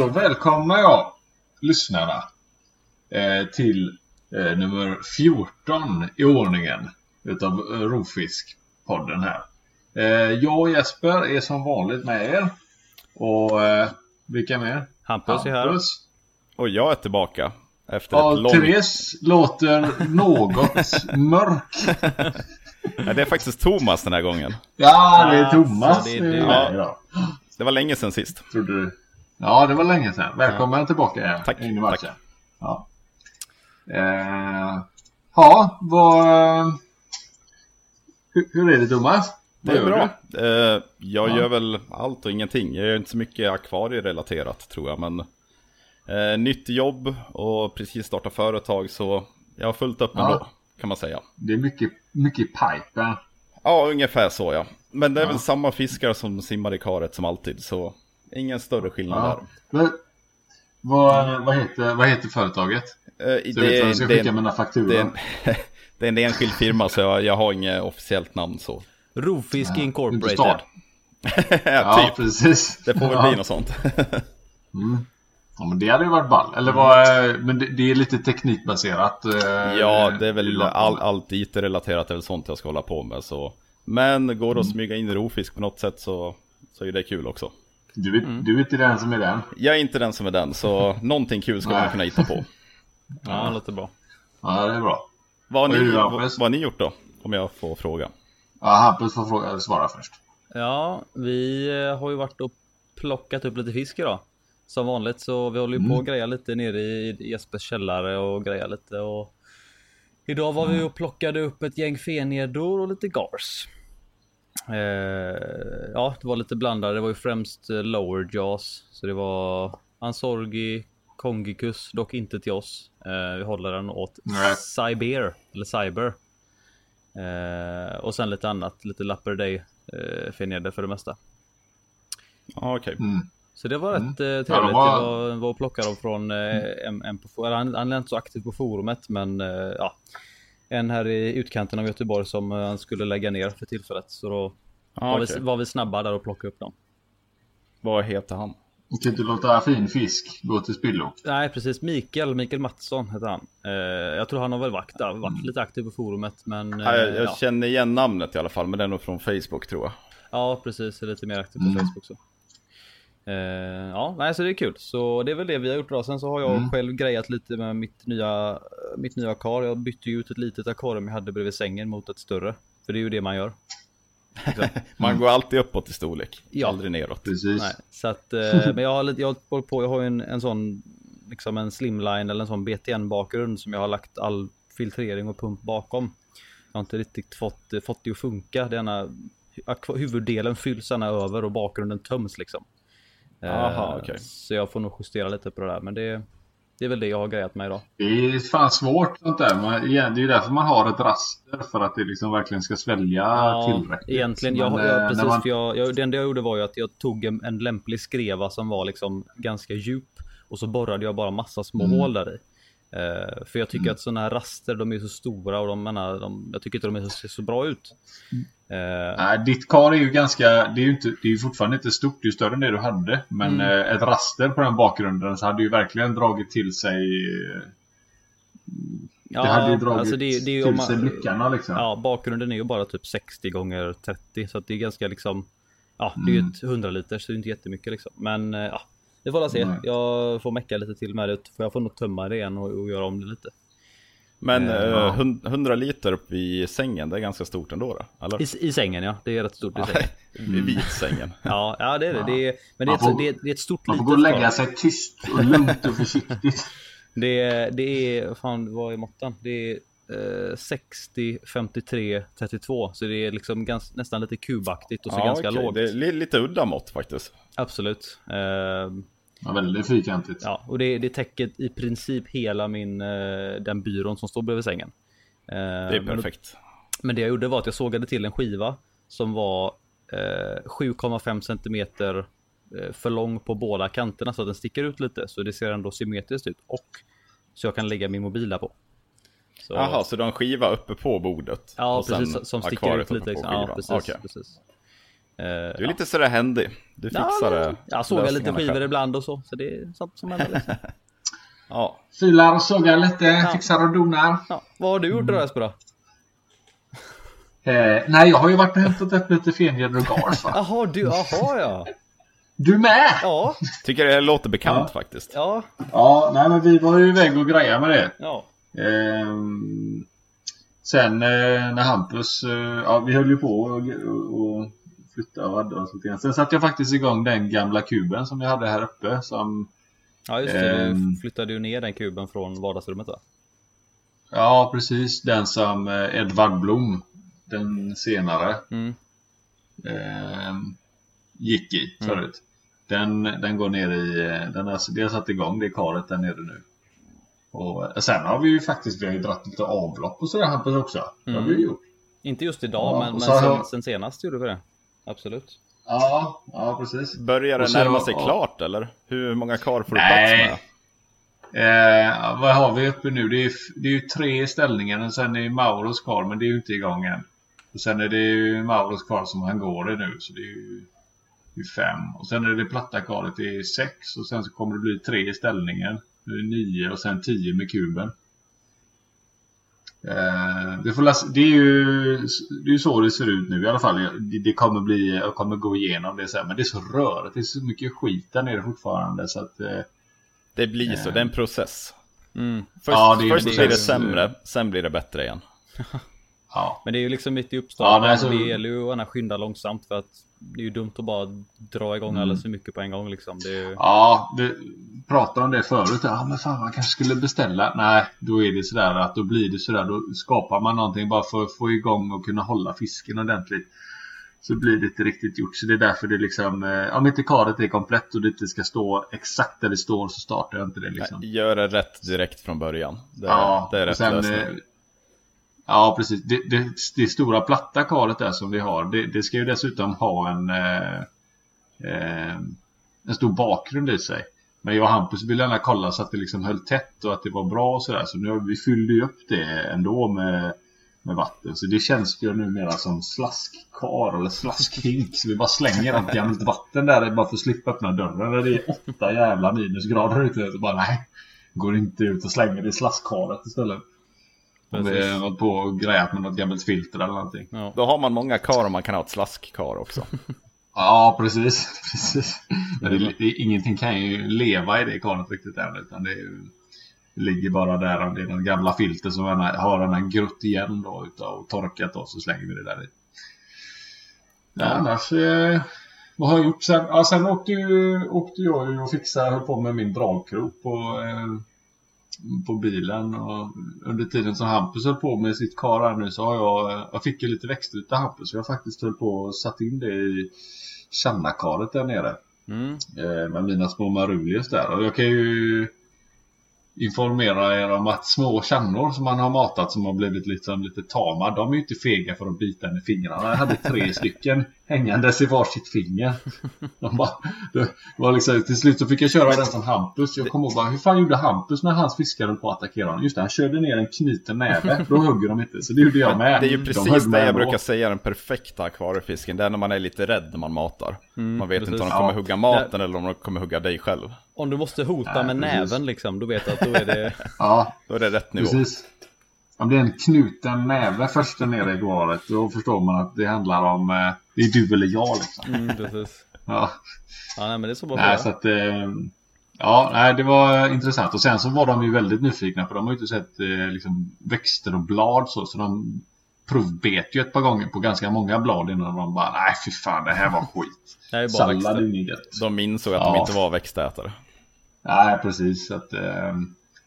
Då välkomnar jag lyssnarna eh, till eh, nummer 14 i ordningen utav Rovfisk-podden här. Eh, jag och Jesper är som vanligt med er. Och eh, vilka mer? Hampus är här. Och jag är tillbaka. Efter Ja, ett långt... Therese låter något mörk. Ja, det är faktiskt Thomas den här gången. Ja, det är Thomas. så det Det är med idag. Det var länge sedan sist. Trodde du? Ja, det var länge sedan. Välkommen tillbaka igen. Tack, in i matchen. Ja. Eh, ja, vad... Hur, hur är det Thomas? Det Vad är gör bra. Eh, jag Ja. gör väl allt och ingenting. Jag gör inte så mycket akvarierelaterat tror jag. Men eh, nytt jobb och precis startat företag så jag har fullt upp Ja. ändå. Kan man säga. Det är mycket, mycket pipen. Ja, ungefär så ja. Men det är Ja. väl samma fiskar som simmar i karet som alltid. Så ingen större skillnad Ja. Men, vad, vad, heter, vad heter företaget? där. Eh, Så jag vet vad jag ska det skicka en- mina fakturor. det är en- det är en enskild firma så jag, jag har inget officiellt namn så. Rovfisk Inte Incorporated. start. ja, Ja, typ. precis. Det får väl ja. bli något sånt. Ja, men det hade ju varit ball. Eller vad, men det, det är lite teknikbaserat. eh, Ja, det är väl all, allt IT-relaterat väl sånt jag ska hålla på med. Så. Men går Mm. det att smyga in rovfisk på något sätt så, så är det kul också. Du, är, du är inte den som är den. Jag är inte den som är den, så någonting kul ska man kunna hitta på. Ja, det låter bra. Ja, det är bra. Vad har, Och ni, det, vad, vad har ni gjort då? Om jag får fråga. Ja, Hampus får fråga, svara först. Ja, vi eh, har ju varit och plockat upp lite fisk idag. Som vanligt så vi håller ju på att greja lite nere i Jespers källare och greja lite och Idag var vi och plockade upp ett gäng fenedor och lite gars. Eh, ja, det var lite blandade. Det var ju främst eh, lower jaws. Så det var Ansorgi, Kongicus, dock inte till oss. Eh, vi håller den åt Nej. Cyber, eller Cyber. Eh, och sen lite annat, lite Lapperday eh, feneder för det mesta. Okej. Mm. Så det var rätt eh, trevligt. Ja, de var- var, var att plocka dem från eh, en, en på, han, han är inte så aktiv på forumet men eh, ja. En här i utkanten av Göteborg som eh, han skulle lägga ner för tillfället. Så då Ja, var, okej. vi, var vi snabba där och plockade upp dem. Vad heter han? Du kan inte låta fin fisk gå till spillo. Nej precis, Mikael, Mikael Mattsson heter han. Eh, jag tror han har väl varit, där, varit lite aktiv på forumet men... Eh, Ja, jag, jag ja. känner igen namnet i alla fall, men det är nog från Facebook tror jag. ja precis, är lite mer aktiv på Mm. Facebook så. Eh, ja, nej, så det är kul. Så det är väl det vi har gjort då. Sen så har jag Mm. själv grejat lite med mitt nya, mitt nya akar. Jag bytte ju ut ett litet akarium jag hade bredvid sängen mot ett större. För det är ju det man gör. Man går alltid uppåt i storlek, Ja. aldrig neråt. Precis. Nej, så att, eh, men jag har lite, jag har på, jag har ju en, en sån, liksom en slimline eller en sån BTN bakgrund som jag har lagt all filtrering och pump bakom. Jag har inte riktigt fått, fått det att funka. Det ena, akva- huvuddelen fylls gärna över och bakgrunden töms liksom. Eh, Aha, okej. Så jag får nog justera lite på det där. Men det, det är väl det jag har grejat med idag. Det är fan svårt sånt där. Man, igen, det är ju därför man har ett raster. För att det liksom verkligen ska svälja tillräckligt. egentligen. Jag, Men, jag, eh, precis, man- för jag, jag, det enda jag gjorde var ju att jag tog en, en lämplig skreva som var liksom ganska djup. Och så borrade jag bara massa små Mm. hål där i. Eh, för jag tycker att sådana här raster, de är så stora och de, menar, de, jag tycker inte de ser så bra ut. Eh, Nej, ditt kar är ju ganska, det är ju, inte, det är ju fortfarande inte stort, det är ju större än det du hade. Men Mm. eh, ett raster på den bakgrunden så hade ju verkligen dragit till sig ja, Det hade ju dragit alltså det, det är ju till om man- sig blickarna liksom. Ja, bakgrunden är ju bara typ 60 gånger 30 så att det är ganska liksom Ja, det är ju Mm. ett 100 liter så det är inte jättemycket liksom. Men ja, det får jag se. Nej. Jag får mecka lite till med det. För jag får nog tömma det igen och, och göra om det lite. Men Eh, eh, ja. hund- 100 liter upp i sängen, det är ganska stort ändå då? Eller? I, I sängen ja, det är rätt stort i sängen. I vitsängen. Ja, ja det är det. Det är, men det är, Man ett, får- det, är, det är ett stort Man får litet gå och lägga sig tyst och lugnt och försiktigt. Det är, det är, fan vad är måttan? Det är eh, 60, 53, 32. Så det är liksom gans, nästan lite kubaktigt och så Ja, ganska okej. lågt. Det är li- lite udda mått faktiskt. Absolut. Eh, Ja, väldigt fyrkantigt. ja, och det, det täcker i princip hela min, eh, den byrån som står bredvid sängen. Eh, Det är men perfekt. Men det jag gjorde var att jag sågade till en skiva som var eh, 7,5 centimeter eh, för lång på båda kanterna så att den sticker ut lite så det ser ändå symmetriskt ut och så jag kan lägga min mobil där på. Jaha, så du har en skiva uppe på bordet? ja, och sen precis som sticker akvariet ut lite. Liksom. Ja, precis. Okej. precis. Du är lite sådär handy. Du fixar det. Jag sågar lite skivor själv. ibland och så. Så det är sånt som händer. Liksom. Ja. Filar och sågar lite, fixar och donar. Ja, vad har du gjort då Jesper då? Eh, nej, jag har ju varit och hämtat upp lite Fenjed Rogars va? Jaha, du, jaha ja. Du med? Ja, Tycker det låter bekant Ja. faktiskt. ja, Ja, nej men vi var ju iväg och grejade med det. ja. Ehm, sen eh, när Hampus, eh, ja vi höll ju på och, och, och flytta och hade oss lite grann. Sen satte jag faktiskt igång den gamla kuben som vi hade här uppe som Ja just det, Ehm. du flyttade ju ner den kuben från vardagsrummet va? Ja, precis. Den som eh, Edvard Blom, den senare, Mm. eh, gick i förut. Den, den går ner i, eh, den har satt igång det karet där nere nu. Och eh, sen har vi ju faktiskt vi har ju dratt lite avlopp och sådär Hampus också. Det har mm. vi ju gjort. Inte just idag, ja, men, men sen, jag... sen, senast gjorde vi det. Absolut. Ja, ja precis. Börjar det närma jag... sig klart eller? Hur många kar får du plats med? Eh, vad har vi uppe nu? Det är, det är ju tre ställningar och sen är Mauros kvar men det är ju inte igång än. Och sen är det ju Mauros kvar som han går i nu så det är ju det är fem. Och sen är det platta karet, det är sex och sen så kommer det bli tre i ställningen. Eh, 9 och sen 10 med kuben. Eh, det, läsa, det, är ju, det är så det ser ut nu i alla fall. Det, det kommer bli, jag kommer gå igenom det sen. Men det är så rörigt, det är så mycket skit där nere fortfarande. Så att, eh, det blir så, eh. det är en process. Mm. Först, ja, först blir det sämre, sen blir det bättre igen. ja. Men det är ju liksom mitt i Ja, uppstarten. nej, så- Det gäller ju att gärna skynda långsamt för att det är ju dumt att bara dra igång Mm. alldeles för mycket på en gång liksom. Det är ju... Ja, du pratade om det förut. Ja, men fan man kanske skulle beställa. Nej, då är det sådär att då blir det sådär. Då skapar man någonting bara för att få igång och kunna hålla fisken ordentligt. Så blir det inte riktigt gjort. Så det är därför det liksom, eh, om inte karet är komplett och det inte ska stå exakt där det står så startar jag inte det liksom. Gör det rätt direkt från början. Det, Ja, det är och rätt sen, lösning. Ja, precis. Det, det, det stora platta karet där som vi har, det, det ska ju dessutom ha en, eh, eh, en stor bakgrund i sig. Men jag och Hampus ville gärna kolla så att det liksom höll tätt och att det var bra och sådär. Så nu har vi fyllde ju upp det ändå med, med vatten. Så det känns ju numera som slaskkar eller slaskhink. Så vi bara slänger allt gammalt vatten där bara för att slippa öppna dörren. När det är åtta jävla minusgrader ute. Så bara nej. Går inte ut och slänger det i slaskkaret istället. Om vi har hållit på och grejat med något gammalt filter eller någonting. Ja. Då har man många kar och man kan ha ett slaskkar också. Ja, precis. precis. Men det, det, ingenting kan ju leva i det karet riktigt än. Utan det, är ju- det ligger bara där. Om det är någon gamla filter som man har den här grutt igen då. Utav, och torkat då så slänger vi det där i. Ja, annars. Eh, vad har jag gjort sen? Ja, sen åkte, ju, åkte jag ju och fixade, höll på med min dragkrok på, eh, på bilen. Och under tiden som Hampus höll på med sitt kar här nu så har jag, jag fick ju lite växter utav Hampus. Så jag faktiskt höll på och satt in det i Channa-karet där nere. Mm. Eh, med mina små marulius där. Och jag kan ju informera er om att små channor som man har matat som har blivit liksom lite tama. De är ju inte fega för att bita en i fingrarna. Jag hade tre stycken hängandes i varsitt finger. De bara, det var liksom, till slut så fick jag köra den som Hampus. Jag kommer ihåg bara, hur fan gjorde Hampus när hans fiskare höll på att attackera honom? Just det, han körde ner en knuten näve. Då hugger de inte. Så det gjorde jag med. Det är ju De precis högg det jag ändå. brukar säga den perfekta akvariefisken. Det är när man är lite rädd när man matar. man vet inte om de precis. kommer Ja. hugga maten eller om de kommer hugga dig själv. Om du måste hota Ja, med precis. näven liksom, då vet du att då är det... Ja, Då är det rätt nivå. Precis. Om det är en knuten näve först där nere i galet då förstår man att det handlar om eh, det är du eller jag liksom. Mm, precis. Ja, Ja, nej, men det är så bara nej, för så att, eh, ja, nej, det var intressant. Och sen så var de ju väldigt nyfikna för de har ju inte sett eh, liksom, växter och blad så. Så de provbet ju ett par gånger på ganska många blad innan de bara nej fy fan det här var skit. Det är bara Sallad växter. är inget. De insåg att Ja. de inte var växtätare. Nej, precis. Så att, eh,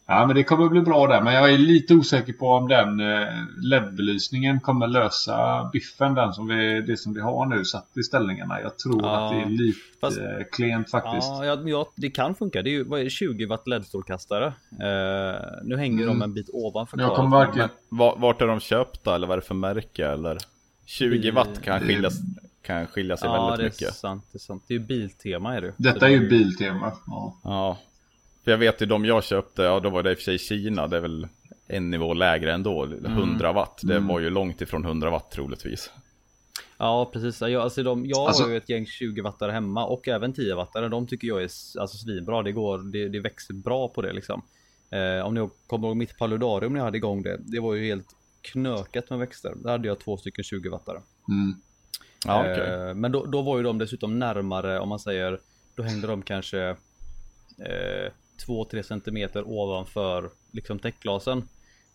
ja, men det kommer bli bra där. Men jag är lite osäker på om den eh, LED-belysningen kommer lösa biffen. Den som vi, det som vi har nu satt i ställningarna. Jag tror Ja, att det är lite fast- eh, klent faktiskt. Ja, ja, ja, det kan funka. Det är ju vad är det, 20 watt LED-strålkastare. Eh, nu hänger de en bit ovanför Mm. Jag kommer. Va- Vart är de köpta eller vad är det för märke eller? 20 Det- watt kan det- skilja, kan skilja sig Ja, det är väldigt mycket. sant. Det är sant. Det är ju Biltema är det Detta det är ju Biltema. Ja. Ja. För jag vet ju de jag köpte, ja då var det i och för sig Kina, det är väl en nivå lägre ändå, 100 watt. Det var ju långt ifrån 100 watt troligtvis. Ja, Ja precis, jag, alltså de, jag Alltså- har ju ett gäng 20 wattare hemma och även 10 wattare. De tycker jag är alltså, svinbra. Det går, det, det växer bra på det liksom. Eh, om ni kommer ihåg mitt paludarium när jag hade igång det. Det var ju helt knökat med växter. Där hade jag två stycken 20 wattare. Mm. Ja. Eh, Men då, då var ju de dessutom närmare om man säger Då hängde de kanske eh, 2-3 centimeter ovanför liksom täckglasen.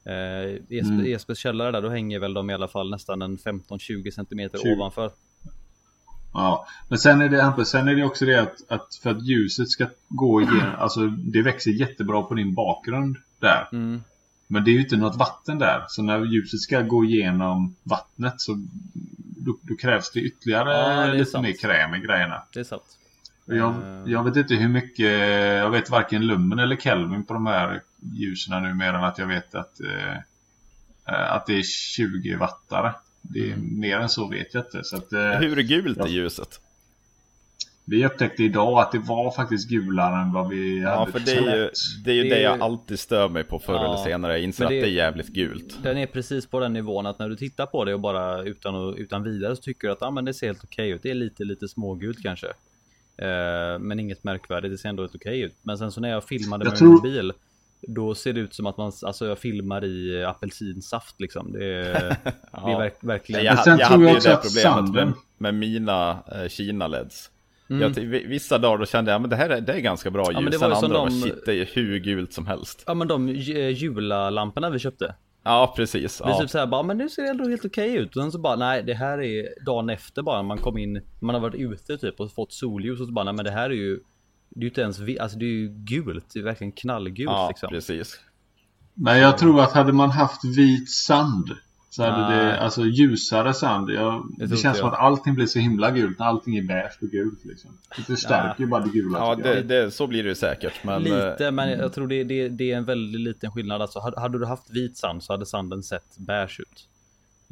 Eh, Espe- Mm. Espes källare där då hänger väl de i alla fall nästan en 15-20 centimeter 20. ovanför. Ja, men sen är det Hampus, sen är det också det att, att för att ljuset ska gå igenom, alltså det växer jättebra på din bakgrund där. Mm. Men det är ju inte något vatten där. Så när ljuset ska gå igenom vattnet så då, då krävs det ytterligare Ja, det lite sant. mer kräm i grejerna. Det är sant. Jag, Eh. jag vet inte hur mycket, jag vet varken Lumen eller Kelvin på de här ljusen nu mer än att jag vet att, eh, eh, att det är 20 wattare. Det är Mm. mer än så vet jag inte. Så att, eh, Hur är gult ja. i ljuset? Vi upptäckte idag att det var faktiskt gulare än vad vi Ja, hade för det är ju det, är ju Det jag alltid stör mig på förr Ja, eller senare. Jag inser det- att det är jävligt gult. Den är precis på den nivån att när du tittar på det och bara utan, och, utan vidare så tycker du att ah, men det ser helt okej ut. Det är lite lite smågult kanske. Eh, men inget märkvärdigt. Det ser ändå helt okej ut. Men sen så när jag filmade Jag med tror- min mobil. Då ser det ut som att man, alltså jag filmar i apelsinsaft liksom. Det är, det är Ja. verk, verkligen. Jag, jag tror hade jag ju det problemet med, med mina eh, Kina-leds. Mm. Jag, vissa dagar då kände jag men det här är, det är ganska bra ljus. men det var Sen andra de- dagar, shit det är hur gult som helst. Ja men de eh, julalamporna vi köpte. Ja, precis. Det är Ja. typ såhär bara, men nu ser det ändå helt okej ut. Och sen så bara, nej det här är dagen efter bara. Man kom in, man har varit ute typ och fått solljus och så bara, nej men det här är ju Det är ju inte ens, vi- alltså det är ju gult. Det är verkligen knallgult ja, liksom. precis. Men jag tror att hade man haft vit sand så hade Nej. det, alltså ljusare sand. Jag, Det det, känns som jag. att allting blir så himla gult när allting är beige och gult liksom. Det förstärker ju bara det gula Ja, det, det, så blir det ju säkert. Men, eh, Lite, men jag tror det, det, det är en väldigt liten skillnad. Alltså, hade, du haft vit sand så hade sanden sett beige ut.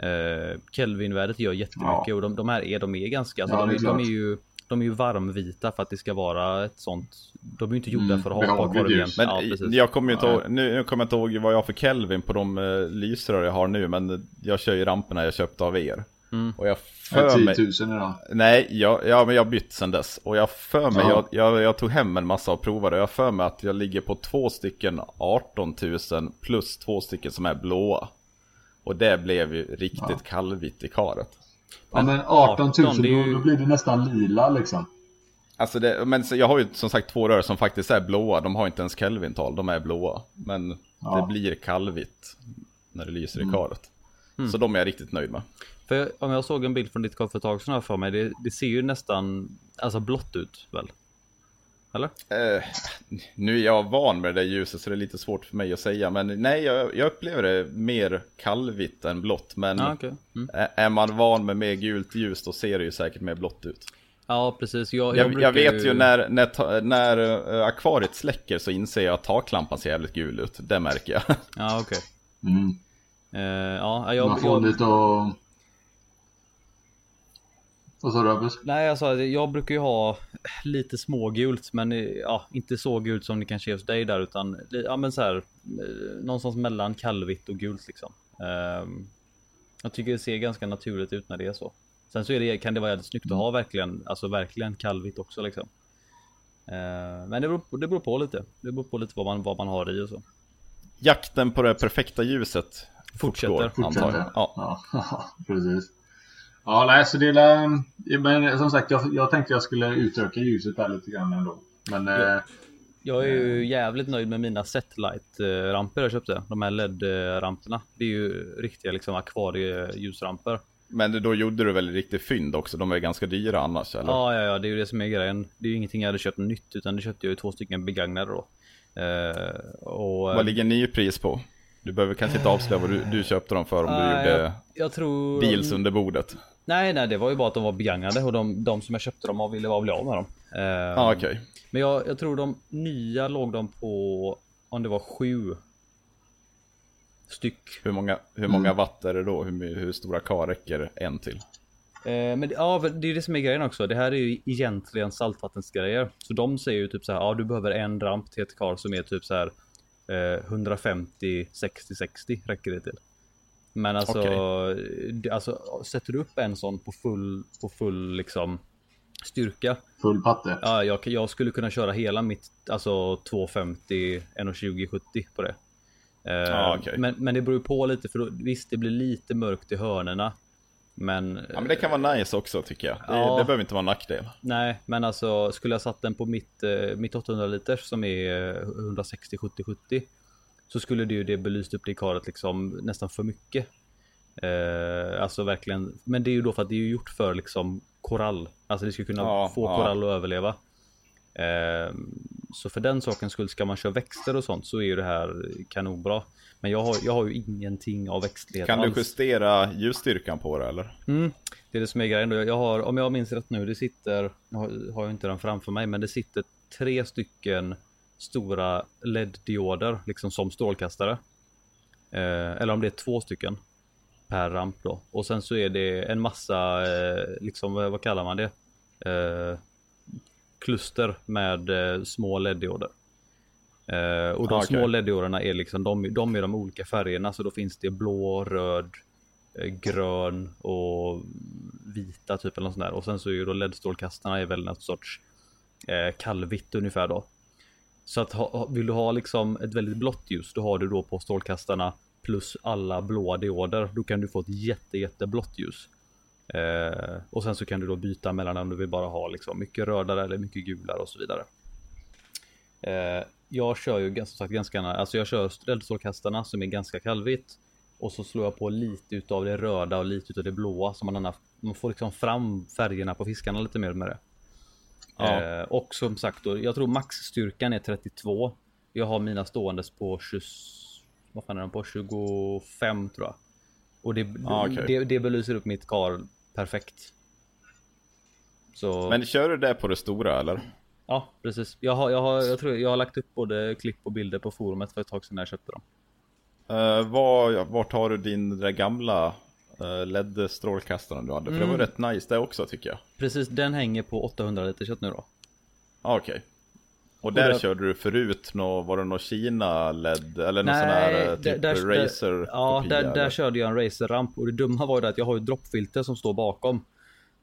Uh, Kelvinvärdet gör jättemycket Ja. och de, de här är, de är ganska, alltså, Ja, de, är de är ju de är ju varmvita för att det ska vara ett sånt De är ju inte gjorda Mm, för att ha bakvarumgen. ljus. Men ja, jag kommer ju inte ihåg, nu, nu kommer jag inte ihåg vad jag har för Kelvin på de uh, lysrör jag har nu, men jag kör ju ramperna jag köpte av er. Mm. Och jag för mig, 10 000 idag. nej, jag, ja, men jag har bytt sen dess. Och jag för mig, Ja. jag, jag, jag tog hem en massa och provade. Jag för mig att jag ligger på två stycken 18 000 plus två stycken som är blåa. Och det blev ju riktigt Ja. kallvitt i karet. Ja men 18 000 18, det är ju- då, då blir det nästan lila liksom. Alltså det, men jag har ju som sagt två rör som faktiskt är blåa. De har inte ens Kelvin-tal, de är blåa. Men Ja. det blir kallvitt när det lyser Mm. i karet. Så de är jag riktigt nöjd med. För om jag såg en bild från ditt korvföretag som jag har för mig, det, det ser ju nästan alltså blått ut väl? Eller? Eh, nu är jag van med det där ljuset så det är lite svårt för mig att säga. Men nej, jag, jag upplever det mer kallvitt än blått. Men Ja, okej. Mm. är- man van med mer gult ljus då ser det ju säkert mer blått ut. Ja, precis. Jag, Jag, brukar jag vet ju när, när, ta- när eh, akvariet släcker så inser jag att taklampan ser jävligt gul ut. Det märker jag. Ja, okej. Mm. Eh, ja, jag, Man får jag, lite och... Vad sa du Hampus? Nej, alltså jag brukar ju ha lite smågult, men eh, ja, inte så gult som det kanske är hos dig där, utan ja, men så här eh, någonstans mellan kallvitt och gult liksom. Ehm, jag tycker det ser ganska naturligt ut när det är så. Sen så är det, kan det vara jävligt snyggt att ha verkligen, alltså verkligen kallvitt också liksom. Ehm, men det beror, på- det beror på lite. Det beror på lite vad man, vad man har i och så. Jakten på det perfekta ljuset Fortsätter. jag. Ja. Ja, precis. Ja, nej, så det är... Men som sagt, jag, jag tänkte jag skulle utöka ljuset där lite grann ändå. Men... Ja. Eh, Jag är ju jävligt nöjd med mina setlight-ramper jag köpte. De här LED-ramperna. Det är ju riktiga liksom akvarieljusramper. Men då gjorde du väl riktigt fynd också? De är ganska dyra annars eller? Ja, ja, ja, det är ju det som är grejen. Det är ju ingenting jag hade köpt nytt, utan det köpte jag ju två stycken begagnade då. Eh, och, Vad ligger nypris på? Du behöver kanske inte avslöja vad du, du köpte dem för om du gjorde jag, jag tror... deals under bordet. Nej, nej, det var ju bara att de var begagnade och de, de som jag köpte dem av ville bara bli av med dem. Eh, Ja, okej. Men jag, jag tror de nya låg de på, om det var sju styck. Hur många, hur många watt är det då? Hur, hur stora kar räcker en till? Eh, men det- ja, det är det som är grejen också. Det här är ju egentligen saltvattensgrejer. Så de säger ju typ så här, ja du behöver en ramp till ett kar som är typ så här eh, 150 60 60 räcker det till. Men alltså, det- alltså sätter du upp en sån på full, på full liksom styrka. Full patte. Ja, jag, jag skulle kunna köra hela mitt alltså 250 120 70 på det. Eh, Ja, okej. men, men det beror på lite för då, visst det blir lite mörkt i hörnerna. Men, Ja men det kan vara nice också tycker jag. Det, Ja. det behöver inte vara en nackdel. nej, men alltså skulle jag satt den på mitt, eh, mitt 800 liters som är eh, 160 70 70 så skulle det ju det belyst upp det i karet liksom nästan för mycket. Eh, alltså verkligen, men det är ju då för att det är gjort för liksom korall. Alltså det ska kunna Ja, få ja. korall att överleva. Eh, så för den sakens skull ska man köra växter och sånt så är ju det här kanonbra. Men jag har, jag har ju ingenting av växtlighet Kan du alls. justera ljusstyrkan på det eller? Mm, det är det som är grejen. då. Jag har, om jag minns rätt nu, det sitter, har, har jag inte den framför mig, men det sitter tre stycken stora LED-dioder, liksom som strålkastare. Eh, eller om det är två stycken per ramp då. Och sen så är det en massa, eh, liksom vad vad kallar man det? Eh, kluster med eh, små LED-dioder. Eh, och de Ah, okej. små LED-dioderna är liksom de, de är de olika färgerna så då finns det blå, röd, eh, grön och vita typ eller något sånt där. Och sen så är ju då LED-strålkastarna är väl något sorts eh, kallvitt ungefär då. Så att ha, vill du ha liksom ett väldigt blått ljus då har du då på strålkastarna plus alla blåa dioder. Då kan du få ett jätte jätteblått ljus. Eh, och sen så kan du då byta mellan om du vill bara ha liksom mycket rödare eller mycket gulare och så vidare. Eh, jag kör ju som sagt ganska, alltså jag kör strålkastarna som är ganska kallvitt. Och så slår jag på lite utav det röda och lite utav det blåa så man, annars, man får liksom fram färgerna på fiskarna lite mer med det. Ja. Eh, och som sagt då, jag tror maxstyrkan är 32. Jag har mina ståendes på 20, vad fan är de på? 25 tror jag. Och det, Ja, okej. det, det belyser upp mitt kar perfekt. Så Men kör du det på det stora eller? ja, precis. Jag har, jag har, jag tror jag har lagt upp både klipp och bilder på forumet för ett tag sedan när jag köpte dem. Uh, var, vart har du din där gamla LED-strålkastaren du hade? För det var rätt nice det också tycker jag. Precis, den hänger på 800 liter kött nu då. Ah, Okej. Och där där- körde du förut, nå, var det någon Kina LED eller någon sån här eh, typ racer Ja, där, där eller? körde jag en racerramp och det dumma var ju det att jag har ju droppfilter som står bakom.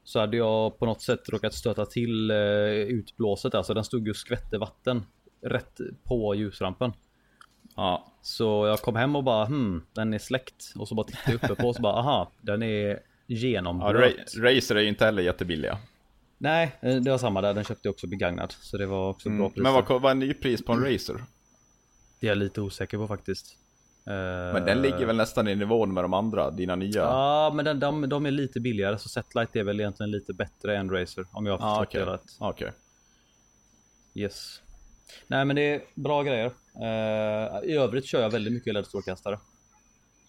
Så hade jag på något sätt råkat stöta till eh, utblåset, alltså den stod ju och skvätte vatten rätt på ljusrampen. Ja, Så jag kom hem och bara hmm, den är släckt. Och så bara tittade jag uppe på och så bara aha, den är ja genomblöt. ra racer är ju inte heller jättebilliga. Nej, eh, det var samma där. Den köpte jag också begagnad. Så det var också bra Mm. pris. Men vad, vad är nypris på en racer? Det är jag lite osäker på faktiskt. Men den ligger väl nästan i nivån med de andra, dina nya? Ja, men den, de, de är lite billigare. Så Setlight är väl egentligen lite bättre än Razer. Om jag har ah, förstått okej. det rätt. Okej. Yes. Nej, men det är bra grejer. Eh, I övrigt kör jag väldigt mycket LED-strålkastare.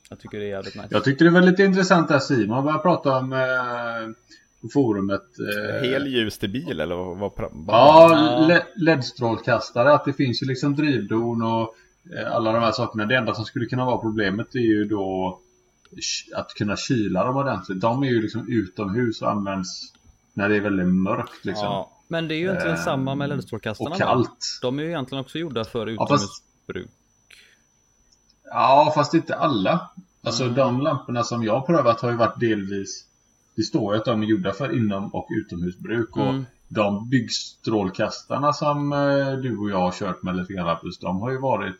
Jag tycker det är jävligt nice. Jag tyckte det var lite intressant där Simon började prata om eh, forumet. Eh, Helljus till bil eller vad? vad, vad Ja, Ja. le- LED-strålkastare. Att det finns ju liksom drivdon och eh, alla de här sakerna. Det enda som skulle kunna vara problemet är ju då att kunna kyla dem ordentligt. De är ju liksom utomhus och används när det är väldigt mörkt liksom. Ja, Men det är ju egentligen Eh, samma med LED-strålkastarna. Och kallt. De är ju egentligen också gjorda för Ja, utomhusbruk. Ja, fast inte alla. Alltså de lamporna som jag har prövat har ju varit delvis Det står ju att de är gjorda för inom och utomhusbruk och Mm. de byggstrålkastarna som eh, du och jag har kört med lite grann Rappus, de har ju varit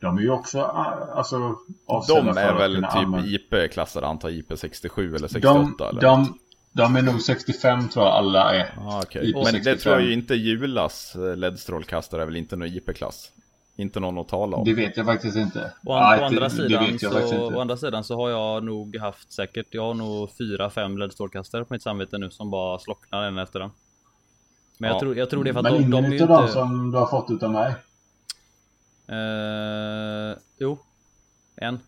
De är ju också ah, alltså avsedda de för är att väl kunna typ använda- IP-klassade antar jag, IP67 eller 68 de, eller? de, de är nog 65 tror jag alla är. Ah. IP65. Men det tror jag ju inte Julas eh, LED-strålkastare är väl inte någon IP-klass? Inte någon att tala om. Det vet jag faktiskt inte. Å, an, Nej, å, andra det sidan jag så, å andra sidan så har jag nog haft säkert, jag har nog fyra, fem LED-strålkastare på mitt samvete nu som bara slocknar en efter den. Men jag, Ja. tror, jag tror det är för att Men de, ingen de är ju inte... som du har fått utav mig. Eh, jo. En.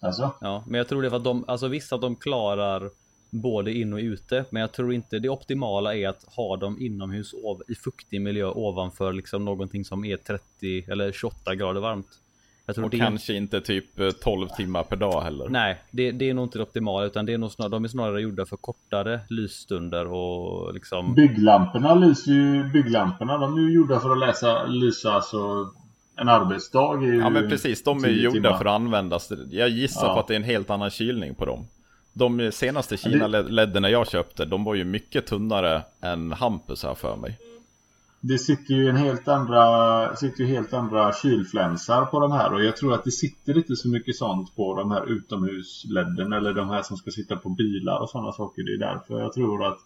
Alltså? Ja, men jag tror det är för att de, alltså visst att de klarar både in och ute, men jag tror inte det optimala är att ha dem inomhus i fuktig miljö ovanför liksom någonting som är 30 eller 28 grader varmt. Jag tror Och det kanske inte typ eh, 12 timmar per dag heller. Nej, det, det är nog inte det optimala utan det är nog snarare, de är snarare gjorda för kortare lysstunder och liksom. Bygglamporna lyser ju, bygglamporna de är ju gjorda för att läsa, lysa alltså en arbetsdag är ju Ja men precis, de är ju 10 gjorda timmar. för att användas. Jag gissar Ja. på att det är en helt annan kylning på dem. De senaste Kina-ledderna jag köpte, de var ju mycket tunnare än Hampus här för mig. Det sitter ju en helt andra, sitter ju helt andra kylflänsar på de här och jag tror att det sitter inte så mycket sånt på de här utomhusledden eller de här som ska sitta på bilar och sådana saker. Det är därför jag tror att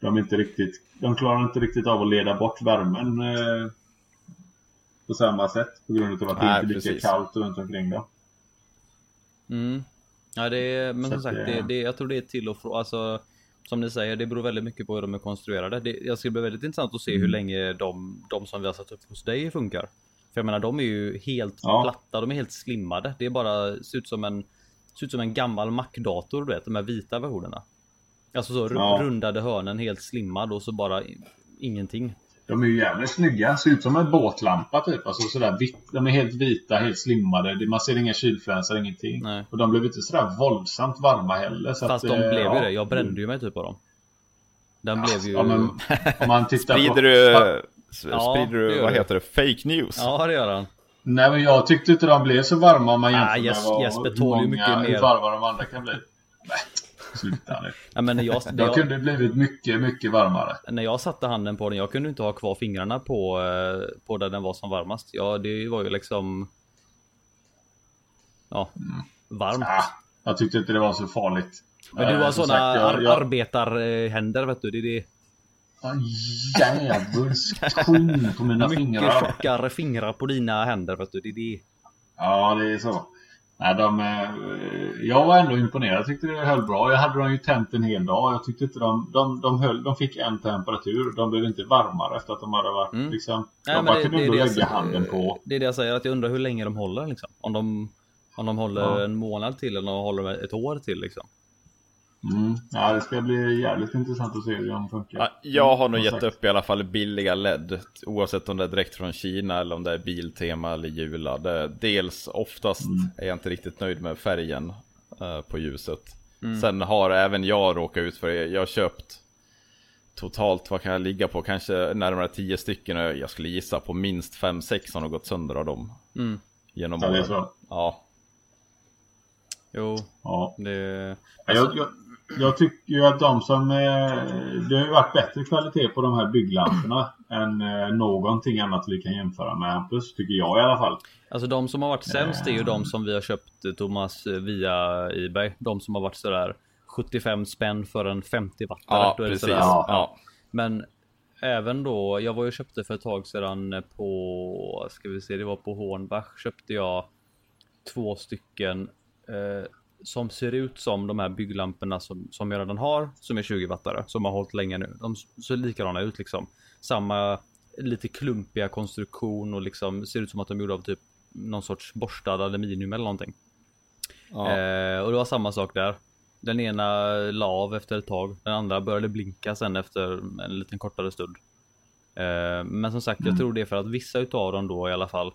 de inte riktigt, de klarar inte riktigt av att leda bort värmen eh, på samma sätt på grund av att det Nej, inte är lika kallt runt omkring dem. Mm. Ja, det är, men Så som sagt, det- det, det, jag tror det är till och från. Alltså, som ni säger, det beror väldigt mycket på hur de är konstruerade. Det, jag ska bli väldigt intressant att se Mm. hur länge de, de som vi har satt upp hos dig funkar. För jag menar, de är ju helt Ja. platta, de är helt slimmade. Det är bara, ser ut som en, ser ut som en gammal Mac-dator, du vet, de här vita versionerna. Alltså så Ja. rundade hörnen, helt slimmad och så bara ingenting. De är ju jävligt snygga. Ser ut som en båtlampa typ. Alltså sådär. De är helt vita, helt slimmade. Det- Man ser inga kylflänsar, ingenting. Nej. Och de blev inte sådär våldsamt varma heller. Så Fast att, de eh, blev ju ja. det, jag brände ju mig typ på dem. Den blev ju... Ja, men om man tittar Sprider på... du, Ja, sprider det du vad heter det, fake news? Ja, det gör han. Nej men jag tyckte inte de blev så varma om man Ah, jämför Jes- med vad, Jesper hur tål många- mycket mer. hur varma de andra kan bli. Sluta nu. Ja, men när jag, det De jag, kunde blivit mycket, mycket varmare. när jag satte handen på den, jag kunde inte ha kvar fingrarna på, eh, på där den var som varmast. Ja, det var ju liksom... Ja, varmt. Ah, jag tyckte inte det var så farligt. Men du Eh, har jag- ar- jag- arbetarhänder vet du. Det är det. Ja, Djävulskt skinn på mina Mycket fingrar. tjockare fingrar på dina händer vet du. Det är det. Ja, det är så. Nej, de, eh, jag var ändå imponerad. Jag tyckte det höll bra. Jag hade dem ju tänt en hel dag. Jag tyckte inte de, de, de, höll, de fick en temperatur. De blev inte varmare efter att de hade varit Mm. liksom. Nej, men bara det- kunde det ändå lägga säger. handen på. Det är det jag säger, att jag undrar hur länge de håller liksom. Om de, om de håller Ja. en månad till eller om de håller ett år till liksom. Mm. Ja, det ska bli jävligt intressant att se hur de funkar. Ja, jag har nog Som gett upp i alla fall billiga LED Oavsett om det är direkt från Kina eller om det är Biltema eller Jula det, Dels oftast är jag inte riktigt nöjd med färgen eh, på ljuset Sen har även jag råkat ut för det Jag har köpt Totalt vad kan jag ligga på? Kanske närmare 10 stycken och jag skulle gissa på minst 5-6 som har gått sönder av dem Mm. Genom Ja, det är åren så. Ja, Jo, Ja. det... Ja, Jag, jag, jag tycker ju att de som... Eh, det har ju varit bättre kvalitet på de här bygglamporna än eh, någonting annat vi kan jämföra med Hampus. Tycker jag i alla fall. Alltså de som har varit sämst är ju de som vi har köpt eh, Thomas eh, via Ebay. De som har varit sådär 75 spänn för en 50 wattare. ja Då är det precis ja. Men även då, jag var ju köpte för ett tag sedan på, ska vi se, det var på Hornbach köpte jag två stycken eh, som ser ut som de här bygglamporna som, som jag redan har, som är 20 wattare, som har hållit länge nu. De ser likadana ut liksom. Samma lite klumpiga konstruktion och liksom ser ut som att de är gjorda av typ någon sorts borstad aluminium eller någonting. ja. Eh, och det var samma sak där. Den ena la av efter ett tag. Den andra började blinka sen efter en liten kortare stund. Eh, men som sagt, jag tror det är för att vissa utav dem då i alla fall.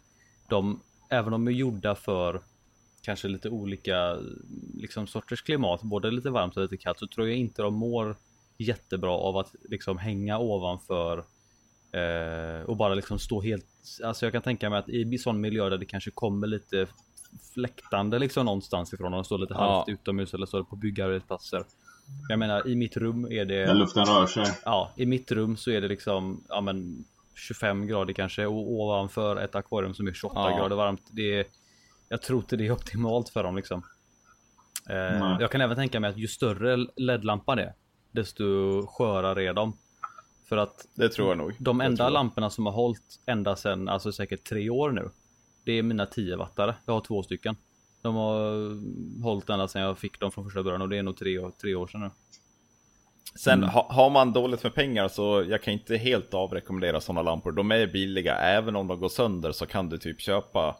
De, även om de är gjorda för kanske lite olika liksom, sorters klimat, både lite varmt och lite kallt, så tror jag inte de mår jättebra av att liksom hänga ovanför eh, och bara liksom stå helt. Alltså jag kan tänka mig att i sån miljö där det kanske kommer lite fläktande liksom någonstans ifrån och de står lite Ja. halvt utomhus eller står på byggarbetsplatser. Jag menar i mitt rum är det När luften rör sig. Ja, i mitt rum så är det liksom ja, men 25 grader kanske och ovanför ett akvarium som är 28 Ja. grader varmt. Det är, jag tror inte det är optimalt för dem liksom. Eh, jag kan även tänka mig att ju större LED-lampan är, desto skörare är de. För att Det tror jag nog de enda lamporna som har hållit ända sedan, alltså säkert tre år nu. Det är mina 10 wattare. Jag har två stycken. De har hållit ända sedan jag fick dem från första början och det är nog tre, år- tre år sedan nu. Sen Mm. ha, har man dåligt med pengar så jag kan inte helt avrekommendera sådana lampor. De är billiga, även om de går sönder så kan du typ köpa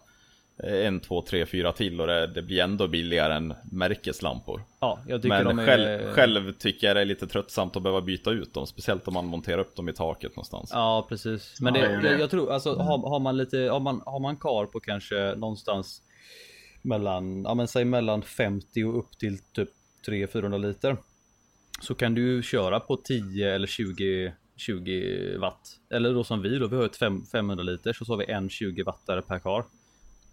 en, två, tre, fyra till och det, det blir ändå billigare än märkeslampor. Ja, jag tycker Men de är... själv, själv tycker jag det är lite tröttsamt att behöva byta ut dem, speciellt om man monterar upp dem i taket någonstans. Ja, precis. Men det, det jag, tror alltså har, har man lite, har man, har man kar på kanske någonstans mellan, ja men säg mellan 50 och upp till typ 300-400 liter. Så kan du köra på 10 eller 20 20 watt. Eller då som vi då, vi har ett fem- 500 liter så har vi en 20 wattare per kar.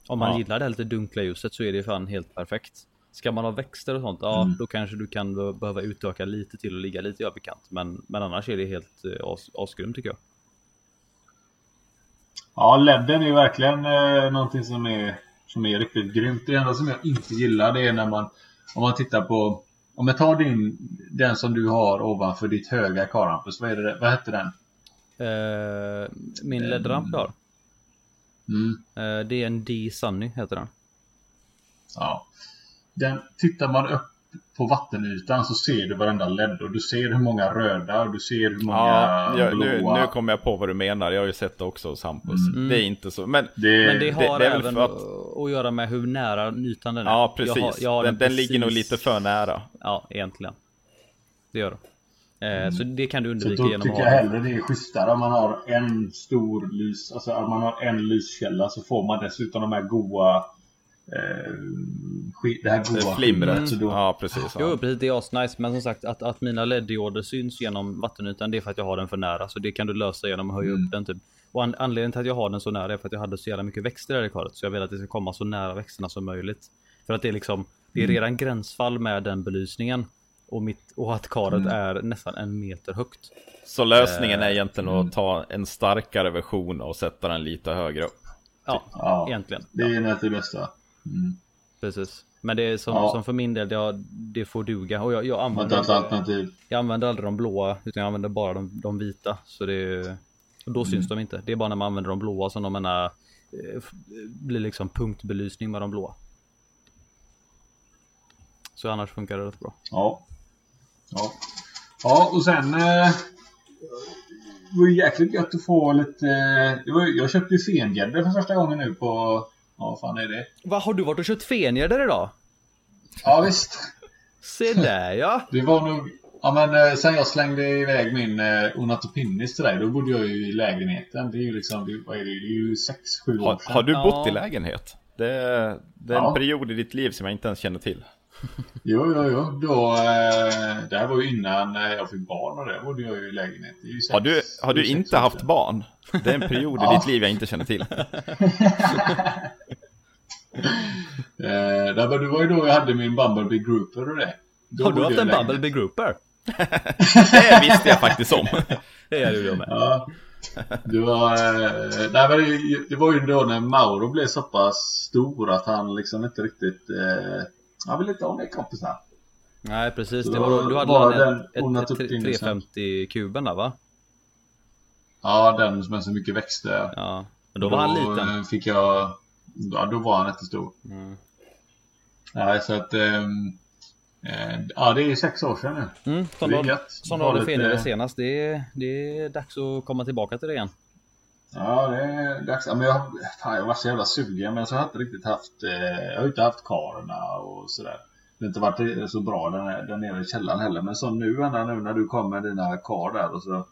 Om man Ja. gillar det här lite dunkla ljuset så är det fan helt perfekt. Ska man ha växter och sånt, ja Mm. då kanske du kan be- behöva utöka lite till och ligga lite i överkant. Men, men annars är det helt eh, as, asgrymt tycker jag. Ja, ledden är verkligen eh, någonting som är, som är riktigt grymt. Det enda som jag inte gillar det är när man om man tittar på om jag tar din den som du har ovanför ditt höga karampus. Vad är det? Vad hette den? Eh, min LED-ramp jag har. Mm. Eh, det är en D-Sunny heter den. Ja. Den, tittar man upp på vattenytan så ser du varenda LED och du ser hur många röda och du ser hur många Ja, jag, nu, blåa. nu kommer jag på vad du menar. Jag har ju sett det också hos Hampus. Det är inte så. Men det, Men det har det är väl även för att... att- att göra med hur nära ytan den är. ja, precis. Jag har, jag har den, den precis- ligger nog lite för nära. Ja, egentligen. Det gör den. Eh, Så det kan du så undvika då genom tycker att jag ha hellre det är schysstare om man har en stor lys, alltså om man har en lyskälla så får man dessutom de här goa eh, skit, det här goa Flimret. Så då, Ja, precis. Jo Ja. precis, det är asnice. Men som sagt att, att mina LED-dioder syns genom vattenytan det är för att jag har den för nära. Så det kan du lösa genom att höja Mm. upp den typ. Och an anledningen till att jag har den så nära är för att jag hade så jävla mycket växter där i karet. Så jag vill att det ska komma så nära växterna som möjligt. För att det är liksom, det är Mm. redan gränsfall med den belysningen. Och, mitt, och att karet Mm. är nästan en meter högt. Så lösningen är egentligen Mm. att ta en starkare version och sätta den lite högre upp. Ja, Ja. egentligen. det är nästan det bästa. Mm. Precis. Men det är som, Ja. som för min del, det, det får duga. Och jag, jag, använder, alternativ. jag använder aldrig de blåa, utan jag använder bara de, de vita. Så det, och då syns de inte. Det är bara när man använder de blåa som de menar, eh, blir liksom punktbelysning med de blåa. Så annars funkar det rätt bra. Ja. Ja. Ja, och sen... Eh, det var ju jäkligt gött att få lite... Eh, det var, jag köpte ju fengädda för första gången nu på... Ja, vad fan är det? Vad har du varit och köpt fengäddor idag? Ja, visst. Se där ja! Det var nog... Ja, men eh, sen jag slängde iväg min eh, Onatopinnis till dig, då bodde jag ju i lägenheten. Det är ju liksom... Det, vad är det? Det är ju 6-7 år Har, sedan. har du Ja. bott i lägenhet? Det, det är en Ja. period i ditt liv som jag inte ens känner till. Jo, jo, jo. Då, eh, det här var ju innan eh, jag fick barn och det bodde jag ju i lägenhet. Det är ju sex, Har du, har du inte haft sedan. barn? Det är en period i ditt liv jag inte känner till. Eh, där, det var ju då jag hade min Bumblebee Grouper och det. Då Har du haft en lägenhet. Bumblebee Grouper? Det visste jag faktiskt om. Det gjorde jag med. Ja. Det var, eh, nej, men det, det var ju då när Mauro blev så pass stor att han liksom inte riktigt... Eh, han ville inte ha med kompisar. Nej precis, det Då var, då- du hade var den, den ett, ett 350 kuben där va? Ja, den som är så mycket växter. Ja, men då var han liten. eh, fick jag... Ja, då var han jättestor. Mm. Nej, så att... eh, ja, det är sex år sedan nu. Mm, som Det är gött. som du Var hade lite- senast. Det är, det är dags att komma tillbaka till det igen. Ja, det är dags. Ja, men jag, fan, jag var så jävla sugen, men så har jag inte riktigt haft... Eh, jag har inte haft karna och sådär. Det har inte varit så bra där, där nere i källaren heller. Men så nu, Anna, nu när du kommer med dina kar där och så...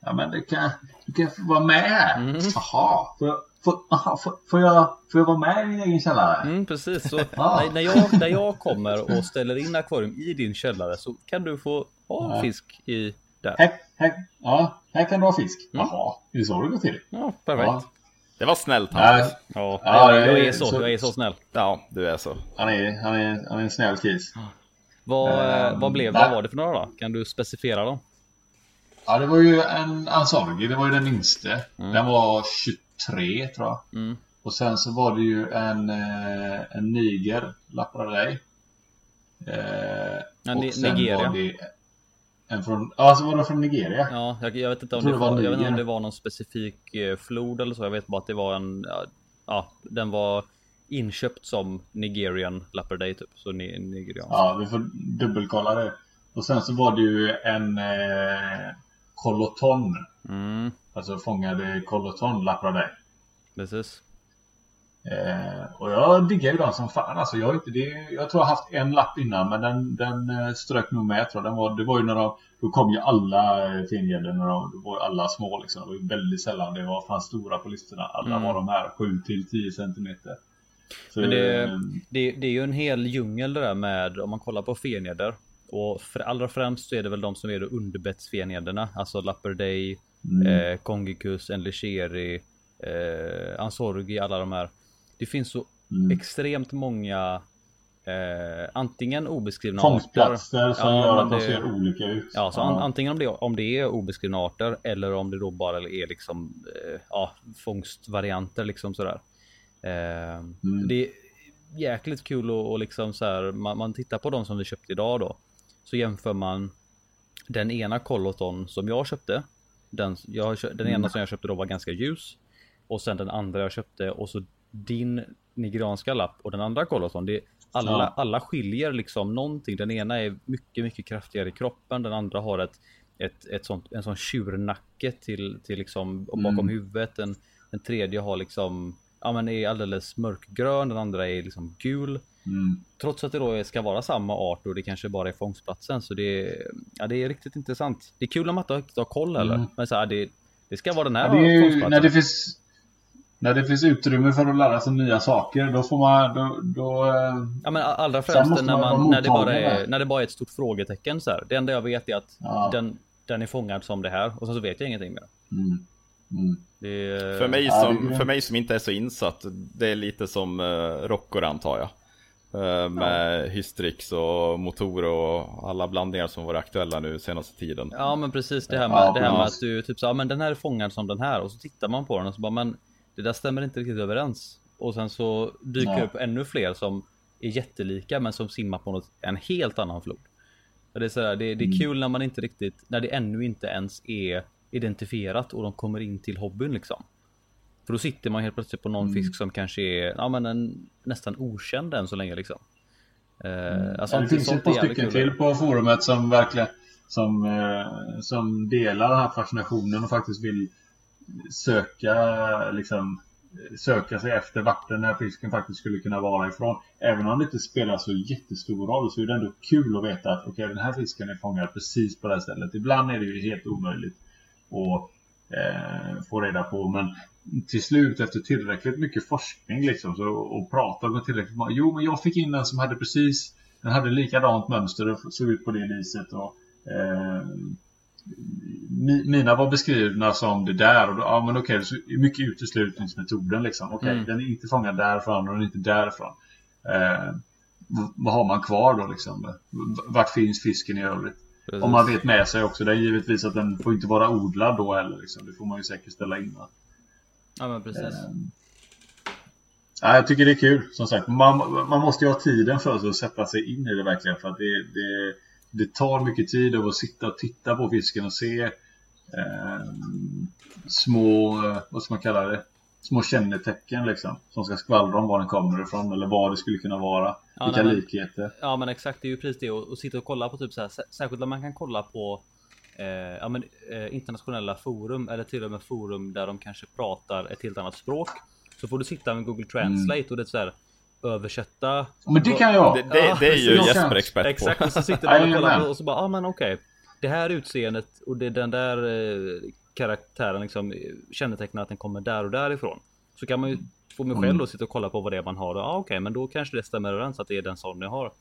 Ja, men det kan, du kan få vara med. Mm. Jaha, får jag, får, aha, får, får, jag, får jag vara med i min egen källare? Mm, precis, så Ja. när, när, jag, när jag kommer och ställer in akvarium i din källare så kan du få ha Ja. fisk i där. Här, här, ja, här kan du ha fisk. Mm. Jaha, det är så det går till. Ja, perfekt. Ja. Det var snällt Nej, Hampus. Ja, Ja, jag, jag, det är så, så- jag är så snäll. Ja, du är så. han, är, han, är, han är en snäll kis. Vad, Ehm, vad blev det? nej. Vad var det för några då? Kan du specificera dem? Ja, det var ju en Ansorgi, det var ju den minste. Den var 23 tror jag. Mm. Och sen så var det ju en, eh, en Niger, Lapradej. Eh, Ja, Nigeria. En från, ja, så var det från Nigeria. Ja, jag, jag vet inte om det det var, var jag vet inte om det var någon specifik eh, flod eller så. Jag vet bara att det var en, ja, den var inköpt som Nigerian Leopard typ. Så ni, nigeriansk. Ja, vi får dubbelkolla det. Och sen så var det ju en eh, Koloton. Mm, Alltså fångade Koloton Lapradej. precis. Eh, och jag diggar ju dem som fan alltså. Jag, inte, det, jag tror jag haft en lapp innan men den, den eh, strök nog med tror jag. Den var, det var ju när de, då kom ju alla eh, de, det var ju alla små liksom. Det var ju väldigt sällan det var fan stora på listorna. Alla Mm. var de här 7 till 10 centimeter. Så, Men det- eh, Det, det är ju en hel djungel det där med om man kollar på feneder Och för, allra främst så är det väl de som är underbettsfenederna, alltså Lapperday, Mm. eh, Kongicus, Enlicheri, eh, Ansorgi, alla de här. Det finns så Mm. extremt många eh, antingen obeskrivna Fångstplatser som Ja, gör att de ser olika ut. Ja, så an, antingen om det, om det är obeskrivna arter eller om det då bara är liksom eh, ja, fångstvarianter liksom sådär. Eh, Mm. Det är jäkligt kul och, och liksom så här, man, man tittar på de som vi köpte idag då. Så jämför man den ena koloton som jag köpte. Den, jag, den Mm. ena som jag köpte då var ganska ljus. Och sen den andra jag köpte och så din nigerianska lapp och den andra koloton. Det, alla, Ja. alla skiljer liksom någonting. Den ena är mycket, mycket kraftigare i kroppen. Den andra har ett, ett, ett sånt, en sån tjurnacke till, till liksom bakom Mm. huvudet. Den, den tredje har liksom, ja men är alldeles mörkgrön. Den andra är liksom gul. Mm. Trots att det då ska vara samma art och det kanske bara är fångstplatsen. Så det är, ja, det är riktigt intressant. Det är kul när man inte har koll heller. Mm. Men så här, det, det ska vara den här Ja, det ju, fångstplatsen. när, det finns, när det finns utrymme för att lära sig nya saker, då får man... Då, då, eh, Ja men allra främst när, man när, det bara är, när det bara är ett stort frågetecken så här. Det enda jag vet är att Ja. den, den är fångad som det här och sen så vet jag ingenting mer. mm. Mm. Det är, För mig, Ja, som, för mig som inte är så insatt, det är lite som uh, Rockor antar jag. Eh, med Hystrix och motor och alla blandningar som varit aktuella nu senaste tiden. Ja men precis det här med, Ja, det här med att du typ så, ja men den här är fångad som den här och så tittar man på den och så bara men det där stämmer inte riktigt överens. Och sen så dyker det upp ännu fler som är jättelika men som simmar på något, en helt annan flod. Och det är sådär, det, det är Mm. kul när man inte riktigt, när det ännu inte ens är identifierat och de kommer in till hobbyn liksom. För då sitter man helt plötsligt på någon Mm. fisk som kanske är ja, men en, nästan okänd än så länge liksom. Eh, alltså, Ja, det finns ett par stycken till på forumet som verkligen som, eh, som delar den här fascinationen och faktiskt vill söka liksom söka sig efter vart den här fisken faktiskt skulle kunna vara ifrån. Även om det inte spelar så jättestor roll så är det ändå kul att veta att okej den här fisken är fångad precis på det här stället. Ibland är det ju helt omöjligt att eh, få reda på men till slut efter tillräckligt mycket forskning liksom så, och prata med tillräckligt många. Jo men jag fick in en som hade precis den hade likadant mönster och såg ut på det viset och eh, mina var beskrivna som det där och då, ja men okej, så är mycket uteslutningsmetoden liksom. Okej, Mm. den är inte fångad därifrån och den är inte därifrån. Eh, vad har man kvar då liksom? Vart finns fisken i övrigt? Precis. Om man vet med sig också, det är givetvis att den får inte vara odlad då heller liksom. Det får man ju säkert ställa in? Ja men precis. Ja, jag tycker det är kul som sagt. Man, man måste ju ha tiden för sig att sätta sig in i det verkligen. För att det, det, det tar mycket tid av att sitta och titta på fisken och se eh, små, vad ska man kalla det? Små kännetecken liksom. Som ska skvallra om var den kommer ifrån eller vad det skulle kunna vara. Ja, Vilka nej, likheter. Ja men exakt, det är ju precis det och, och sitta och kolla på typ så här, sä- särskilt när man kan kolla på eh, ja, men, eh, internationella forum eller till och med forum där de kanske pratar ett helt annat språk. Så får du sitta med Google Translate och det är så här översätta. Men det kan jag! Det, det, det är ju precis. Jesper expert på. Exakt, och så sitter man och kollar och så bara, ja ah, men okej. Det här utseendet och det är den där eh, karaktären liksom eh, kännetecknar att den kommer där och därifrån. Så kan man ju få mig själv Mm. då sitta och kolla på vad det är man har. Ja ah, okej, men då kanske det stämmer överens att det är den sån jag har.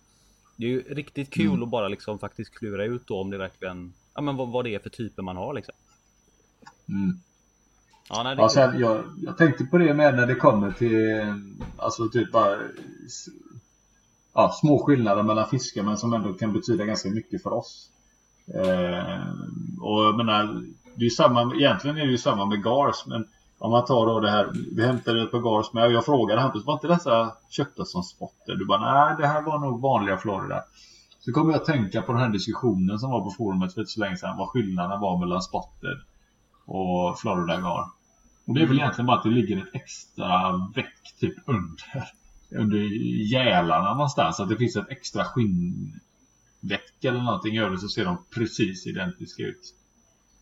Det är ju riktigt kul Mm. att bara liksom faktiskt klura ut då om det verkligen, ja men vad, vad det är för typer man har liksom. Mm. Ja, nej, det Ja, sen, jag, jag tänkte på det med när det kommer till alltså typ bara ja, små skillnader mellan fiskar men som ändå kan betyda ganska mycket för oss. Eh, och jag menar, det är samma, egentligen är det ju samma med gars men om man tar då det här, vi hämtade ett par gars med och jag frågade Hampus, var inte dessa köpta som spotter? Du bara, nej det här var nog vanliga Florida. Så kommer jag att tänka på den här diskussionen som var på forumet för inte så länge sedan, vad skillnaden var mellan spotted och Florida gar. Och det är väl Mm. egentligen bara att det ligger ett extra väck typ under, under gälarna någonstans. Att det finns ett extra skinnväck eller någonting. Övrigt så ser de precis identiska ut.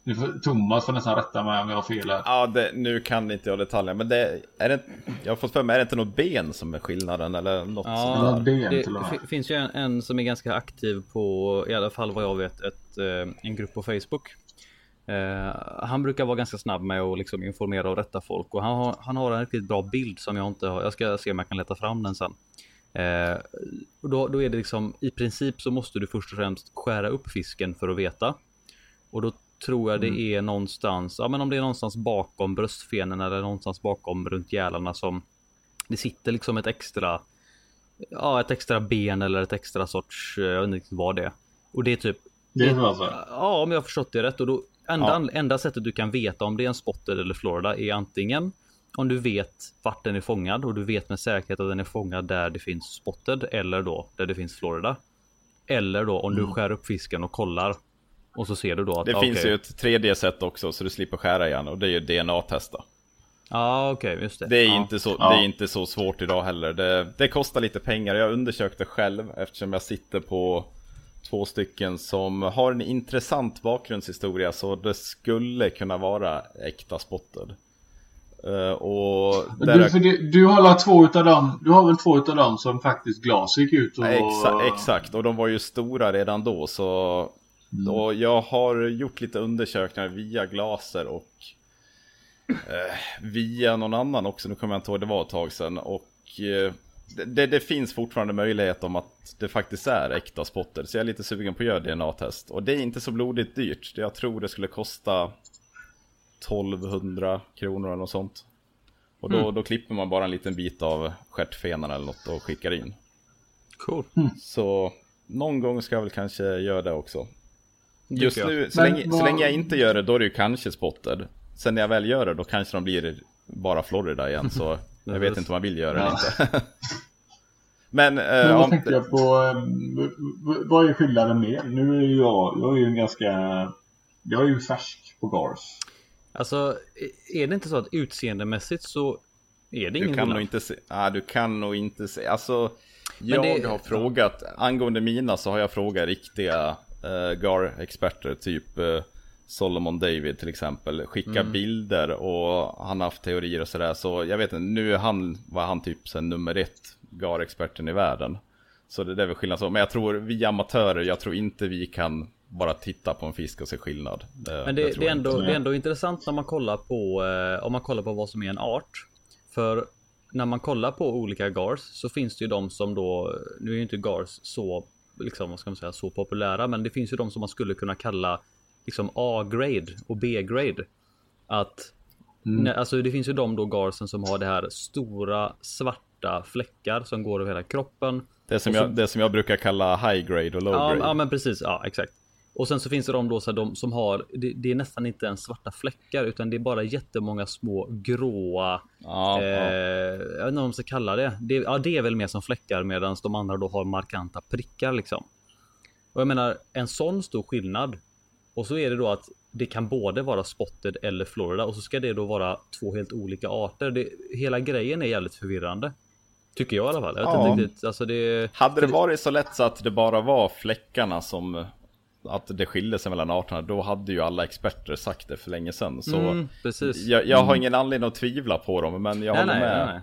Nu får, Thomas får nästan rätta mig om jag har fel här. Ja, det, nu kan inte jag detaljerna, men det är det, jag har fått för mig, är det inte något ben som är skillnaden eller något Ja, sånt ben Det till och med. fi- finns ju en, en som är ganska aktiv på, i alla fall vad jag vet, ett, eh, en grupp på Facebook. Eh, han brukar vara ganska snabb med att liksom informera och rätta folk och han har, han har en riktigt bra bild som jag inte har. Jag ska se om jag kan leta fram den sen. Eh, och då, då är det liksom i princip så måste du först och främst skära upp fisken för att veta. Och då tror jag det mm. är någonstans, ja men om det är någonstans bakom bröstfenen eller någonstans bakom runt gälarna som det sitter liksom ett extra, ja ett extra ben eller ett extra sorts, jag vet inte vad det är. Och det är typ det är alltså. Ja, om jag har förstått det rätt. Och då, enda, ja. enda sättet du kan veta om det är en spotted eller Florida är antingen om du vet vart den är fångad och du vet med säkerhet att den är fångad där det finns spotted eller då där det finns Florida. Eller då om mm. du skär upp fisken och kollar och så ser du då att det okay. finns ju ett tredje sätt också så du slipper skära igen och det är ju DNA-testa. Ja ah, okej okay, just det. Det är, ah. inte så, ah. det är inte så svårt idag heller. Det, det kostar lite pengar. Jag undersökte själv eftersom jag sitter på två stycken som har en intressant bakgrundshistoria så det skulle kunna vara äkta spotted. Uh, och du, för det, du har två utav dem, du har väl två utav dem som faktiskt glas gick ut och... Exa, exakt, och de var ju stora redan då så mm. Och jag har gjort lite undersökningar via glaser och eh, Via någon annan också, nu kommer jag inte ihåg, det var ett tag sedan och eh, det, det, finns fortfarande möjlighet om att det faktiskt är äkta spotter. Så jag är lite sugen på att göra DNA-test. Och det är inte så blodigt dyrt. Jag tror det skulle kosta 1200 kronor eller något sånt. Och då, mm. då klipper man bara en liten bit av stjärtfenan eller något och skickar in. Cool. Mm. Så någon gång ska jag väl kanske göra det också. Just nu, så, länge, vad... så länge jag inte gör det, då är det ju kanske spotted. Sen när jag väl gör det, då kanske de blir bara Florida igen. Så jag vet inte om man vill göra ja. det inte. Men, eh, Men vad om... tänkte jag på, eh, vad är skillnaden mer? Nu är jag, jag är ju en ganska, jag är ju färsk på Gars. Alltså, är det inte så att utseendemässigt så är det ingen du kan nog inte se, ah, Du kan nog inte se, alltså jag det... har frågat, angående mina så har jag frågat riktiga uh, GAR-experter, typ uh, Solomon David till exempel, skicka mm. bilder och han har haft teorier och sådär. Så jag vet inte, nu är han, var han typ sen nummer ett GAR-experten i världen. Så det, det är väl skillnad så. Men jag tror vi amatörer, jag tror inte vi kan bara titta på en fisk och se skillnad. Det, Men det, det, det är, ändå, det är ändå intressant när man kollar på, eh, om man kollar på vad som är en art. För när man kollar på olika GARs så finns det ju de som då, nu är ju inte GARs så, liksom vad ska man säga, så populära. Men det finns ju de som man skulle kunna kalla liksom A-grade och B-grade. Att mm. alltså det finns ju de då garsen som har det här stora svarta fläckar som går över hela kroppen. Det som, så, jag, det som jag brukar kalla high grade och low ja, grade. Ja men precis, ja exakt. Och sen så finns det de då så här, de som har, det, det, är nästan inte ens svarta fläckar utan det är bara jättemånga små gråa, ja, eh, ja. jag vet inte vad man ska kalla det. det. Ja det är väl mer som fläckar medan de andra då har markanta prickar liksom. Och jag menar en sån stor skillnad och så är det då att det kan både vara spotted eller Florida och så ska det då vara två helt olika arter. Det, hela grejen är jävligt förvirrande. Tycker jag i alla fall. Jag ja. riktigt, alltså det, Hade det varit så lätt så att det bara var fläckarna som att det skiljer sig mellan arterna, då hade ju alla experter sagt det för länge sedan. Så mm, jag, jag, har mm. ingen anledning att tvivla på dem, men jag nej, håller med. Nej, nej.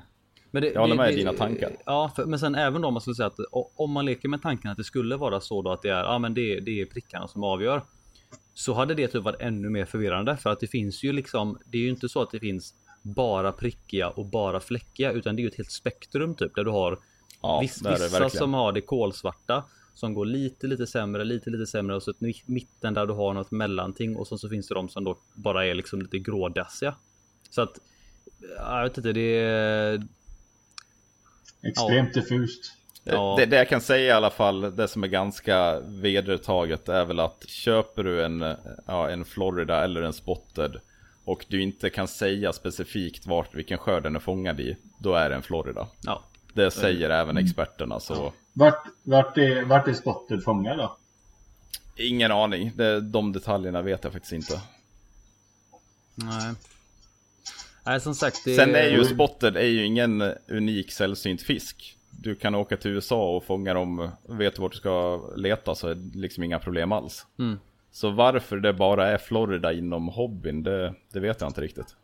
Men det, jag håller med det, i dina tankar. Ja, för, men sen även då om man skulle säga att om man leker med tanken att det skulle vara så då att det är, ja men det, det är prickarna som avgör så hade det typ varit ännu mer förvirrande för att det finns ju liksom. Det är ju inte så att det finns bara prickiga och bara fläckiga utan det är ju ett helt spektrum typ där du har ja, viss, vissa som har det kolsvarta som går lite lite sämre, lite lite sämre och så ett mitten där du har något mellanting och så, så finns det de som då bara är liksom lite grådassiga. Så att jag vet inte, det är extremt ja. diffust. Ja. Det, det, jag kan säga i alla fall, det som är ganska vedertaget är väl att köper du en, ja, en Florida eller en spotted och du inte kan säga specifikt vart, vilken skörd den är fångad i, då är det en Florida. Ja. Det säger mm. även experterna så. Vart, vart, är, vart är spotted fångad då? Ingen aning, det, de detaljerna vet jag faktiskt inte. Nej. Nej som sagt. Det... Sen är ju spotted är ju ingen unik sällsynt fisk du kan åka till USA och fånga dem, vet du vart du ska leta så är det liksom inga problem alls. Mm. Så varför det bara är Florida inom hobbyn, det, det vet jag inte riktigt.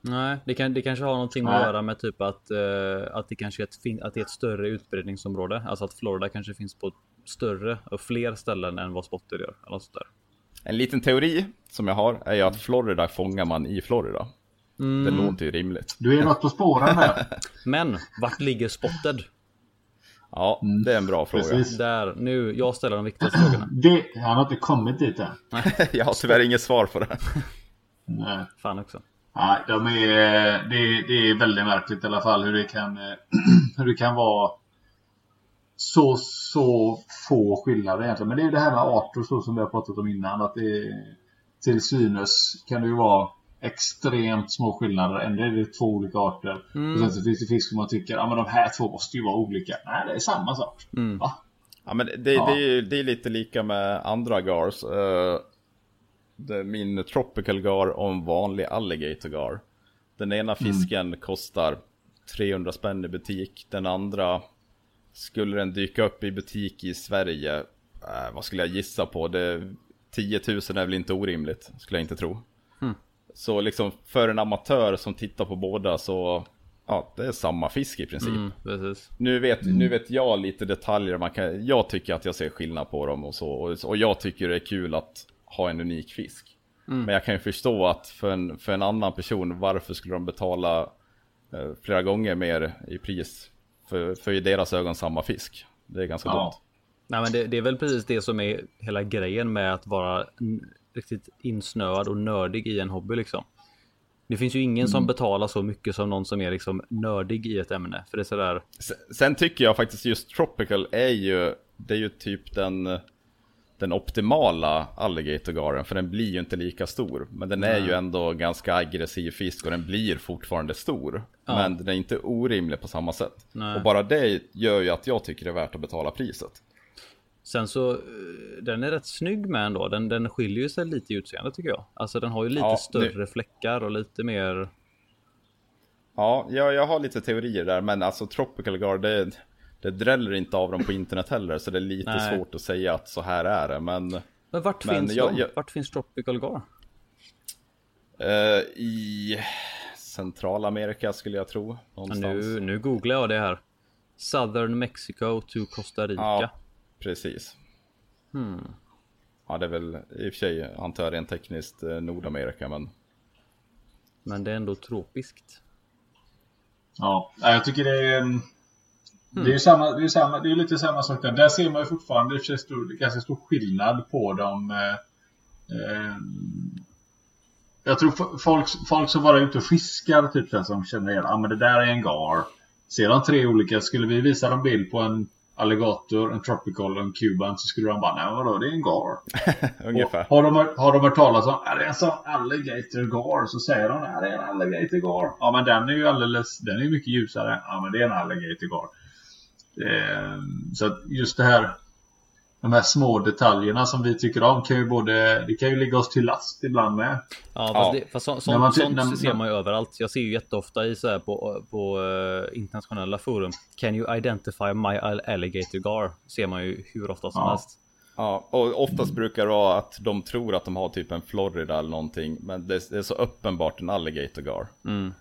Nej, det, kan, det kanske har någonting med att göra med typ att, uh, att, det kanske är ett, att det är ett större utbredningsområde. Alltså att Florida kanske finns på större och fler ställen än vad Spotter gör. Eller sånt där. En liten teori som jag har är ju att Florida fångar man i Florida. Mm. Det låter ju rimligt. Du är något på spåren här. Men vart ligger Spotted? Ja, det är en bra fråga. Precis. Där, nu, jag ställer de viktigaste frågorna. Det, han har inte kommit dit än. jag har tyvärr inget svar på det. Nej. Fan också. Nej, de är, det, det är väldigt märkligt i alla fall hur det kan, hur det kan vara så, så få skillnader egentligen. Men det är ju det här med arter så som vi har pratat om innan. Att det till synes kan det ju vara extremt små skillnader. Ändå är det två olika arter. Mm. Och sen så finns det fisk som man tycker, ja men de här två måste ju vara olika. Nej, det är samma sak. Mm. Va? Ja, men det, Ja. det, är, ju- det är lite lika med andra gars. Det är min tropical gar och en vanlig alligator gar. Den ena fisken kostar 300 spänn i butik. Den andra, skulle den dyka upp i butik i Sverige, eh, vad skulle jag gissa på? Det, 10 000 är väl inte orimligt, skulle jag inte tro. Så liksom för en amatör som tittar på båda så, ja, det är samma fisk i princip. Mm, precis. Nu vet, nu vet jag lite detaljer, man kan, jag tycker att jag ser skillnad på dem och så. Och, och jag tycker det är kul att ha en unik fisk. Men jag kan ju förstå att för en, för en annan person, varför skulle de betala eh, flera gånger mer i pris för, för i deras ögon samma fisk? Det är ganska Ja. dumt. Nej men det, det är väl precis det som är hela grejen med att vara riktigt insnöad och nördig i en hobby liksom. Det finns ju ingen som betalar så mycket som någon som är liksom nördig i ett ämne. För det är sådär. Sen, sen tycker jag faktiskt just Tropical är ju, det är ju typ den, den optimala alligatorgaren. För den blir ju inte lika stor. Men den är ju ändå ganska aggressiv fisk och den blir fortfarande stor. Ja. Men den är inte orimlig på samma sätt. Nej. Och bara det gör ju att jag tycker det är värt att betala priset. Sen så eh, den är rätt snygg med ändå. Den, den skiljer ju sig lite i utseende tycker jag. Alltså den har ju lite Ja, större fläckar och lite mer. Ja, jag, jag har lite teorier där. Men alltså Tropical Guard, det, det dräller inte av dem på internet heller. Så det är lite Nej. svårt att säga att så här är det. Men Men vart Men finns jag- de? jag- Vart finns Tropical Gar? eh, i Centralamerika skulle jag tro. Någonstans. nu, nu googlar jag det här. Southern Mexico to Costa Rica. Ja, precis. Hmm. Ja, det är väl i och för sig, antar jag rent tekniskt, eh, Nordamerika, men Men det är ändå tropiskt. Ja, jag tycker det är... mm, Det är ju samma, det är ju samma, det är lite samma sak där. Där ser man ju fortfarande i och för sig stor, ganska stor skillnad på dem. Eh, eh, jag tror folk, folk som bara är ute och fiskar, typ så som känner igen, ah, men det där är en gar. Ser de tre olika, skulle vi visa dem bild på en alligator, en tropical och en cuban så skulle de bara, nej vadå, det är en gar. ungefär. Och har, de, hört- har de hört talas om, är det en sån alligator gar? Så säger de, är det är en alligator gar? Ja men den är ju alldeles, den är mycket ljusare. Ja men det är en alligator gar. Eh, så att just det här, de här små detaljerna som vi tycker om kan ju både, det kan ju ligga oss till last ibland med. Ja, Ja. fast, det, fast så, När man sånt, man- ser man ju överallt. Jag ser ju jätteofta i så här på, på eh, internationella forum. Can you identify my all- alligator gar? Ser man ju hur ofta som Ja. helst. Ja, och oftast brukar det vara att de tror att de har typ en Florida eller någonting, men det, det är så uppenbart en alligator gar. Mm.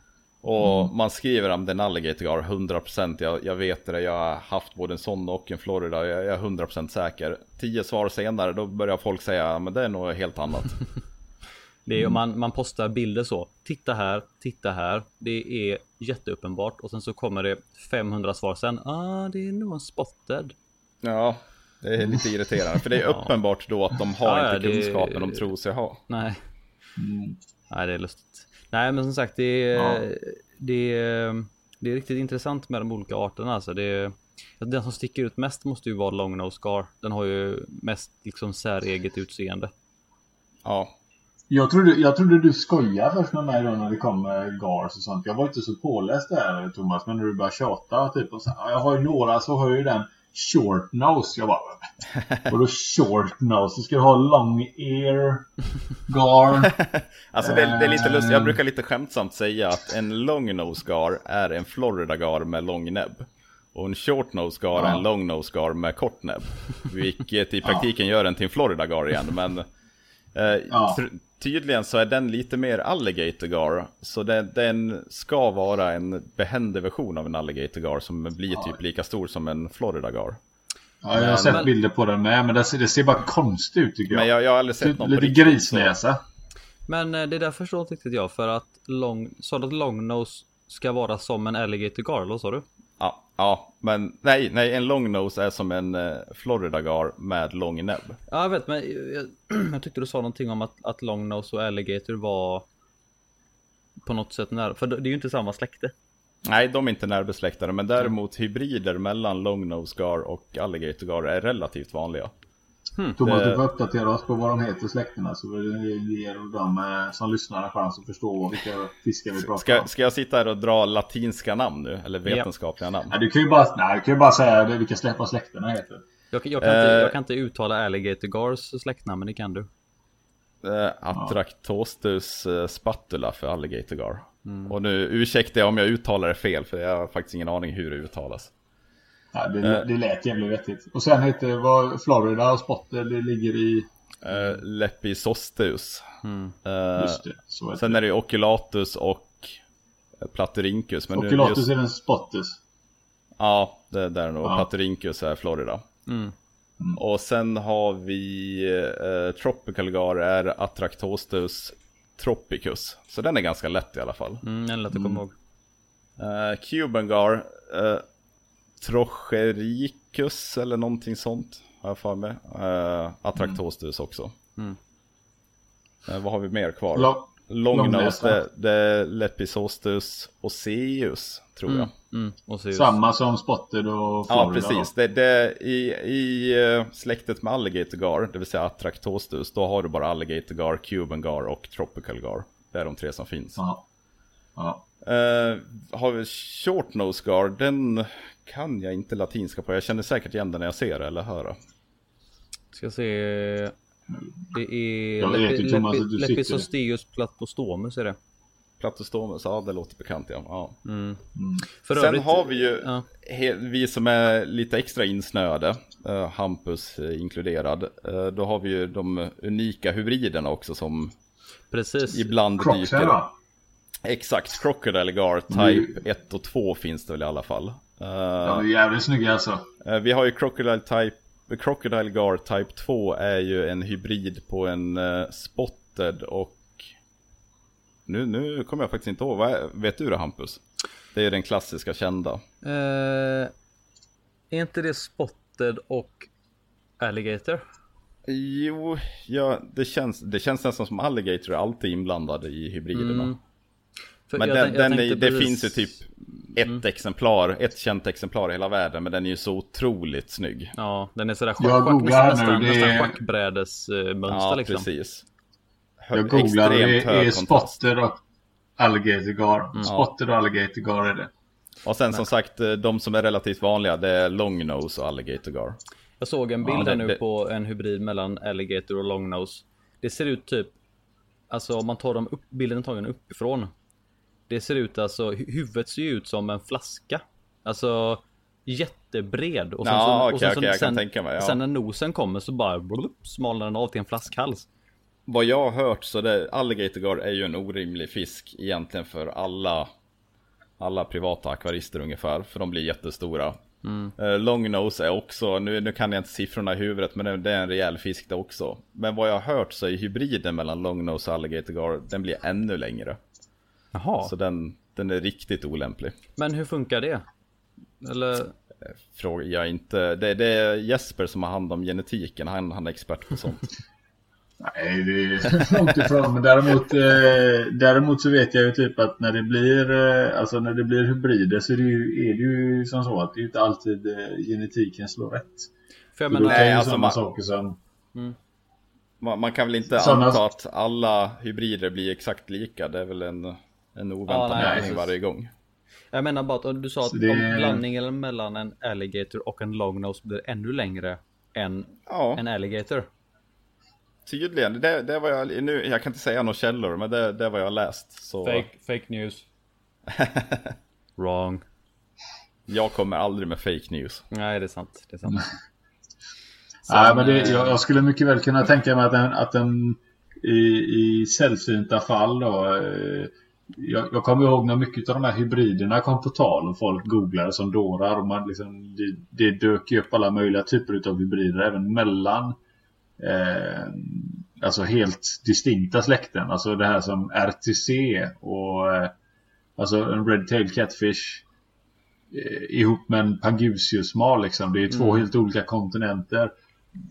Och man skriver om den alligator gar 100%, jag, jag vet det, jag har haft både en sån och en Florida, jag, jag är 100% säker. Tio svar senare, då börjar folk säga, "Ja, men det är nog helt annat. Det är ju man, man postar bilder så. Titta här, titta här. Det är jätteuppenbart och sen så kommer det 500 svar sen. Ah, det är nog en spotted. Ja, det är lite irriterande, för det är uppenbart då att de har Ja, inte det- kunskapen de tror sig ha. Nej, Mm. nej det är lustigt. Nej, men som sagt, det är, Ja. det är, det är riktigt intressant med de olika arterna. Alltså det är, den som sticker ut mest måste ju vara long nose scar. Den har ju mest liksom säreget utseende. Ja, Jag trodde, jag trodde du skojade först med mig då när det kom eh, gars och sånt. Jag var inte så påläst där Thomas, men när du började tjata typ och så, "Ja, Jag har ju några så har jag ju den short nose. Jag bara, och då short nose? Du ska ha long ear, gar. Alltså det, det är lite lustigt, jag Ehm. brukar lite skämtsamt säga att en long nose gar är en Florida gar med lång näbb. Och en short nose gar är Ja. en long nose gar med kort näbb. Vilket i praktiken gör den till en Florida gar igen. Men Ja. tr- tydligen så är den lite mer alligator gar. Så den, den ska vara en behändig version av en alligator gar som blir typ lika stor som en Florida gar. Ja, jag har Men- sett men- bilder på den med, men det ser, det ser bara konstigt ut tycker jag. Men jag, jag har aldrig sett någon Lite så- grisnäsa. Men eh, det där förstår inte riktigt jag för att long, du att long nose ska vara som en alligator gar, eller vad sa du? Ja, ja, men nej, nej, en long nose är som en eh, Florida gar med lång näbb. Ja, jag vet, men jag, jag tyckte du sa någonting om att, att Longnose och Alligator var på något sätt nära, för det är ju inte samma släkte. Nej, de är inte närbesläktade, men däremot hybrider mellan long nose gar och alligator gar är relativt vanliga. Thomas, Det- du får uppdatera oss på vad de heter släkterna så vi ger de eh, som lyssnar en chans att förstå vilka fiskar vi pratar Ska, om. ska jag sitta här och dra latinska namn nu? Eller vetenskapliga namn? Nej, du kan ju bara, nej, du kan ju bara säga vilka släpp vad släkterna heter. Jag, jag, kan inte, Eh. jag kan inte uttala Alligator Gars släktnamn, men det kan du. Eh, Attractostus eh, spatula för alligator gar. Mm. Och nu ursäkta jag om jag uttalar det fel, för jag har faktiskt ingen aning hur det uttalas. Ja, det, Eh. det lät jävligt vettigt. Och sen heter vad Florida och Spotter, det ligger i... Eh, Lepisostus. Eh, Just det, så sen är det ju oculatus och eh. Men det. nu Oculatus just- är den Spotters. Ja, det det är nog. Ja. Platyrhynchus är Florida. Mm. Och sen har vi eh, Tropical Gar är Attractostus tropicus. Så den är ganska lätt i alla fall. Mm, den lät att komma ihåg. Eh, Cuban Gar eh, Trochericus eller någonting sånt har jag för mig. Eh, Attractostus också. Mm. Eh, vad har vi mer kvar? Lo- Longnose, långnäsa. det, det är Lepisostus oseus tror jag. Mm, och Sirius. Samma som Spotted och Florida. Ja, precis. Det, det, I i eh, släktet med Alligator Gar, det vill säga Attractostus, då har du bara Alligator Gar, Cuban Gar och Tropical Gar. Det är de tre som finns. Ja. ja. Eh, har vi Short Nose Gar, den kan jag inte latinska på. Jag känner säkert igen den när jag ser det eller hör det. Ska se. Det är Jag vet Thomas, Lepisosteus platostomus är det. Platostomus, ja det låter bekant ja. ja. För Sen övrigt- har vi ju, Ja. he, vi som är lite extra insnöade, eh, Hampus inkluderad, eh, då har vi ju de unika hybriderna också som Precis. ibland Crocs dyker? Exakt, Crocodile Gar Type 1 och 2 finns det väl i alla fall. Eh, De är jävligt snygga alltså. eh, vi har ju Crocodile Type Crocodile Gar Type 2 är ju en hybrid på en eh, Spotted och nu, nu kommer jag faktiskt inte ihåg, vad är, vet du det Hampus? Det är den klassiska kända. Eh, är inte det Spotted och Alligator? Jo, ja, det, känns, det känns nästan som Alligator är alltid inblandad i hybriderna. Mm. För Men jag den, jag den är, det precis- finns ju typ ett exemplar, ett känt exemplar i hela världen, men den är ju så otroligt snygg. Ja, den är sådär Jag schack, googlar här nästan, nu, det är- nästan schackbrädesmönster Ja, liksom. precis. Jag googlar och det är kontrast. Spotter och Alligator Gar. Spotter och Alligator Gar är det. Och sen som sagt, eh, de som är relativt vanliga, det är Long Nose och Alligator Gar. Jag såg en bild Ja, det- här nu det- på en hybrid mellan Alligator och Longnose. Det ser ut typ, alltså om man tar dem upp, bilden är tagen uppifrån. Det ser ut alltså, hu- huvudet ser ju ut som en flaska. Alltså jättebred. Och Ja, så, okej, och sen, kan sen, tänka mig, ja. sen när nosen kommer så bara blup, smalnar den av till en flaskhals. Vad jag har hört så det, Alligator är ju en orimlig fisk egentligen för alla alla privata akvarister ungefär, för de blir jättestora. Mm. Eh, Long nose är också, nu, nu kan jag inte siffrorna i huvudet, men det, är en rejäl fisk det också. Men vad jag har hört så är hybriden mellan long nose och alligator gar, den blir ännu längre. Jaha, Så den, den är riktigt olämplig. men hur funkar det? Eller? Frågar jag inte, det, det är Jesper som har hand om genetiken, han, han är expert på sånt. Nej, det är långt ifrån. Men däremot, eh, däremot så vet jag ju typ att när det blir, eh, alltså när det blir hybrider så är det ju, är det ju som så att det är inte alltid eh, genetiken slår rätt. För jag menar, ju alltså samma man- saker som... Man, man kan väl inte Sådana- anta att alla hybrider blir exakt lika, det är väl en, en oväntad Ja, nej, blandning varje gång. jag menar bara att om du sa att Så det- om blandningen mellan en alligator och en longnose blir ännu längre än Ja, en alligator. tydligen. Det, det var jag, nu, jag kan inte säga några källor, men det, det var jag läst. Så Fake, fake news. Wrong. jag kommer aldrig med fake news. Nej, det är sant. Det är sant. Nej, men det, eh, jag, jag skulle mycket väl kunna tänka mig att den, att den i, i sällsynta fall då. Jag, jag kommer ihåg när mycket av de här hybriderna kom på tal och folk googlade som dårar. Och man liksom, det, det dök ju upp alla möjliga typer av hybrider även mellan eh, alltså helt distinkta släkten. Alltså det här som RTC och eh, alltså en Red Tail Catfish eh, ihop med en Pangusius-mal liksom. Det är två Mm. helt olika kontinenter.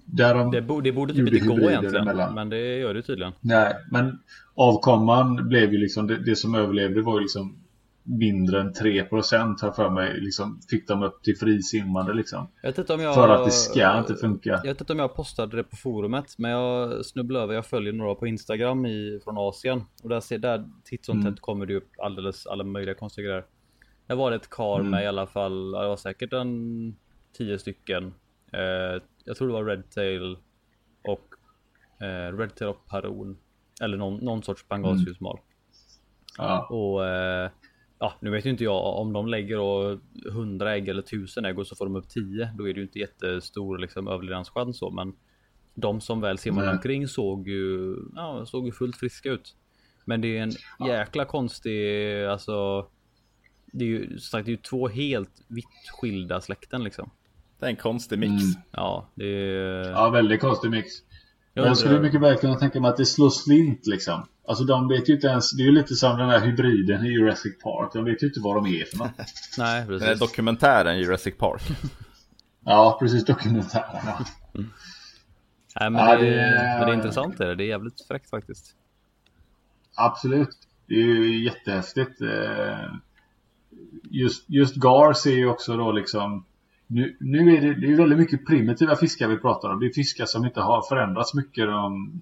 Där de Det, bo, det borde typ inte gå egentligen. emellan. Men det gör det tydligen. Nej, men avkomman blev ju liksom, det, det som överlevde var ju liksom mindre än 3% har jag för mig. Liksom fick de upp till frisimmande liksom. Jag vet jag... För att det ska inte funka. Jag vet inte om jag postade det på forumet, men jag snubblade över, jag följer några på Instagram i, från Asien. Och där ser där titt som Mm. tätt kommer det upp alldeles, alla möjliga konstiga grejer. Där var ett kar Mm. med i alla fall, det var säkert en tio stycken. Eh, jag tror det var Redtail och eh, Redtail och Paron. Eller någon, någon sorts pangasiusmal. Ja. Och eh, ja, nu vet ju inte jag om de lägger då 100 ägg eller 1000 ägg och så får de upp 10. Då är det ju inte jättestor liksom, överlevnadschans så, men de som väl simmade Nej. omkring såg ju, ja, såg ju fullt friska ut. Men det är en jäkla konstig, alltså. Det är ju sagt, det är ju två helt vitt skilda släkten liksom. Det är en konstig mix. Mm. Ja, det är. ja, väldigt konstig mix. jag Men jag skulle mycket väl kunna tänka mig att det slår slint liksom. Alltså de vet ju inte ens, det är ju lite som den här hybriden i Jurassic Park. De vet ju inte vad de är för något. Nej, Den här precis. dokumentären Jurassic Park. Ja, precis dokumentären. Ja. Nej, men, Ja, det, det- men det är intressant är det. Det är jävligt fräckt faktiskt. Absolut. Det är ju jättehäftigt. Eh, Just, just GAR ser ju också då liksom nu, nu är det, det är väldigt mycket primitiva fiskar vi pratar om. Det är fiskar som inte har förändrats mycket de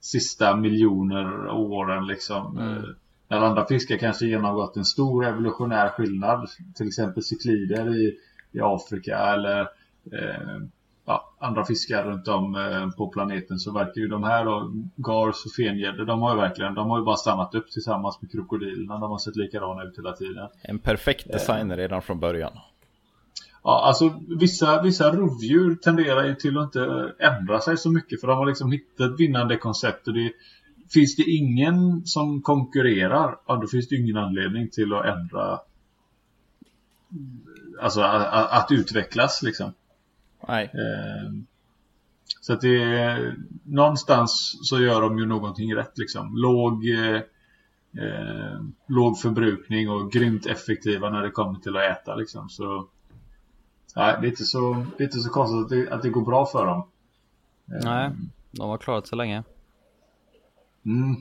sista miljoner åren liksom. Mm. Eh, När andra fiskar kanske genomgått en stor evolutionär skillnad. Till exempel cyklider i, i Afrika eller eh, ja, andra fiskar runt om eh, på planeten så verkar ju de här då, gars och fengäddor, de har ju verkligen, de har ju bara stannat upp tillsammans med krokodilerna. De har sett likadana ut hela tiden. En perfekt design redan från början. Ja, alltså vissa, vissa rovdjur tenderar ju till att inte ändra sig så mycket för de har liksom hittat ett vinnande koncept och det Finns det ingen som konkurrerar, ja då finns det ingen anledning till att ändra Alltså att, att, utvecklas liksom. Nej, Eh, Så att det är, någonstans så gör de ju någonting rätt liksom. Låg, eh, eh, låg förbrukning och grymt effektiva när det kommer till att äta liksom. Så nej, det är inte så, det inte så konstigt att det, att det går bra för dem. Eh, Nej, de har klarat sig länge. Mm.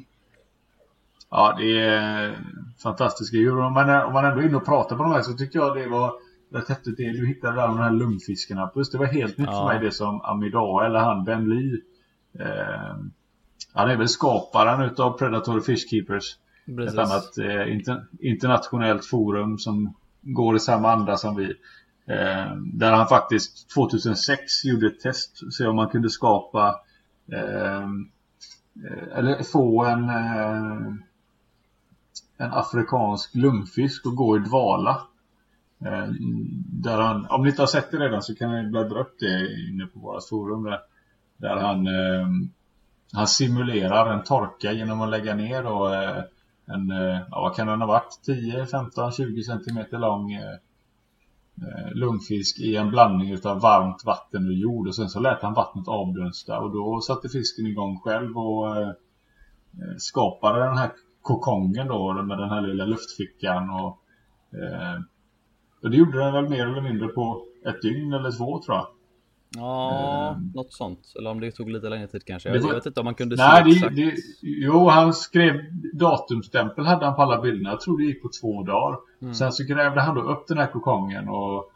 Ja, det är fantastiska djur. Om man, är, om man ändå är inne och pratar på de här så tycker jag det var rätt häftigt det du hittade där med de här lungfiskarna. Plus det var helt nytt Ja. för mig det som Amidala eller han Ben Lee. Eh, han är väl skaparen utav Predatory Fish Keepers. Ett Precis. annat eh, inter, internationellt forum som går i samma anda som vi. Eh, där han faktiskt 2006 gjorde ett test. Se om man kunde skapa eh, eh eller få en eh, en afrikansk lungfisk och gå i dvala. Eh, där han, om ni inte har sett det redan så kan ni bläddra upp det inne på våra forum där. Där han eh, han simulerar en torka genom att lägga ner då, eh, en, eh, ja, vad kan den ha varit? 10, 15, 20 centimeter lång eh, Eh, lungfisk i en blandning utav varmt vatten och jord. Och sen så lät han vattnet avdunsta och då satte fisken igång själv och eh, eh, skapade den här kokongen då med den här lilla luftfickan. Och, eh, och det gjorde den väl mer eller mindre på ett dygn eller två tror jag. Ja, Ehm. något sånt. Eller om det tog lite längre tid kanske. Det Jag, var- jag vet inte om man kunde Nej, se det, exakt. det, jo han skrev datumstämpel hade han på alla bilderna. Jag tror det gick på två dagar. Mm. Sen så grävde han då upp den här kokongen och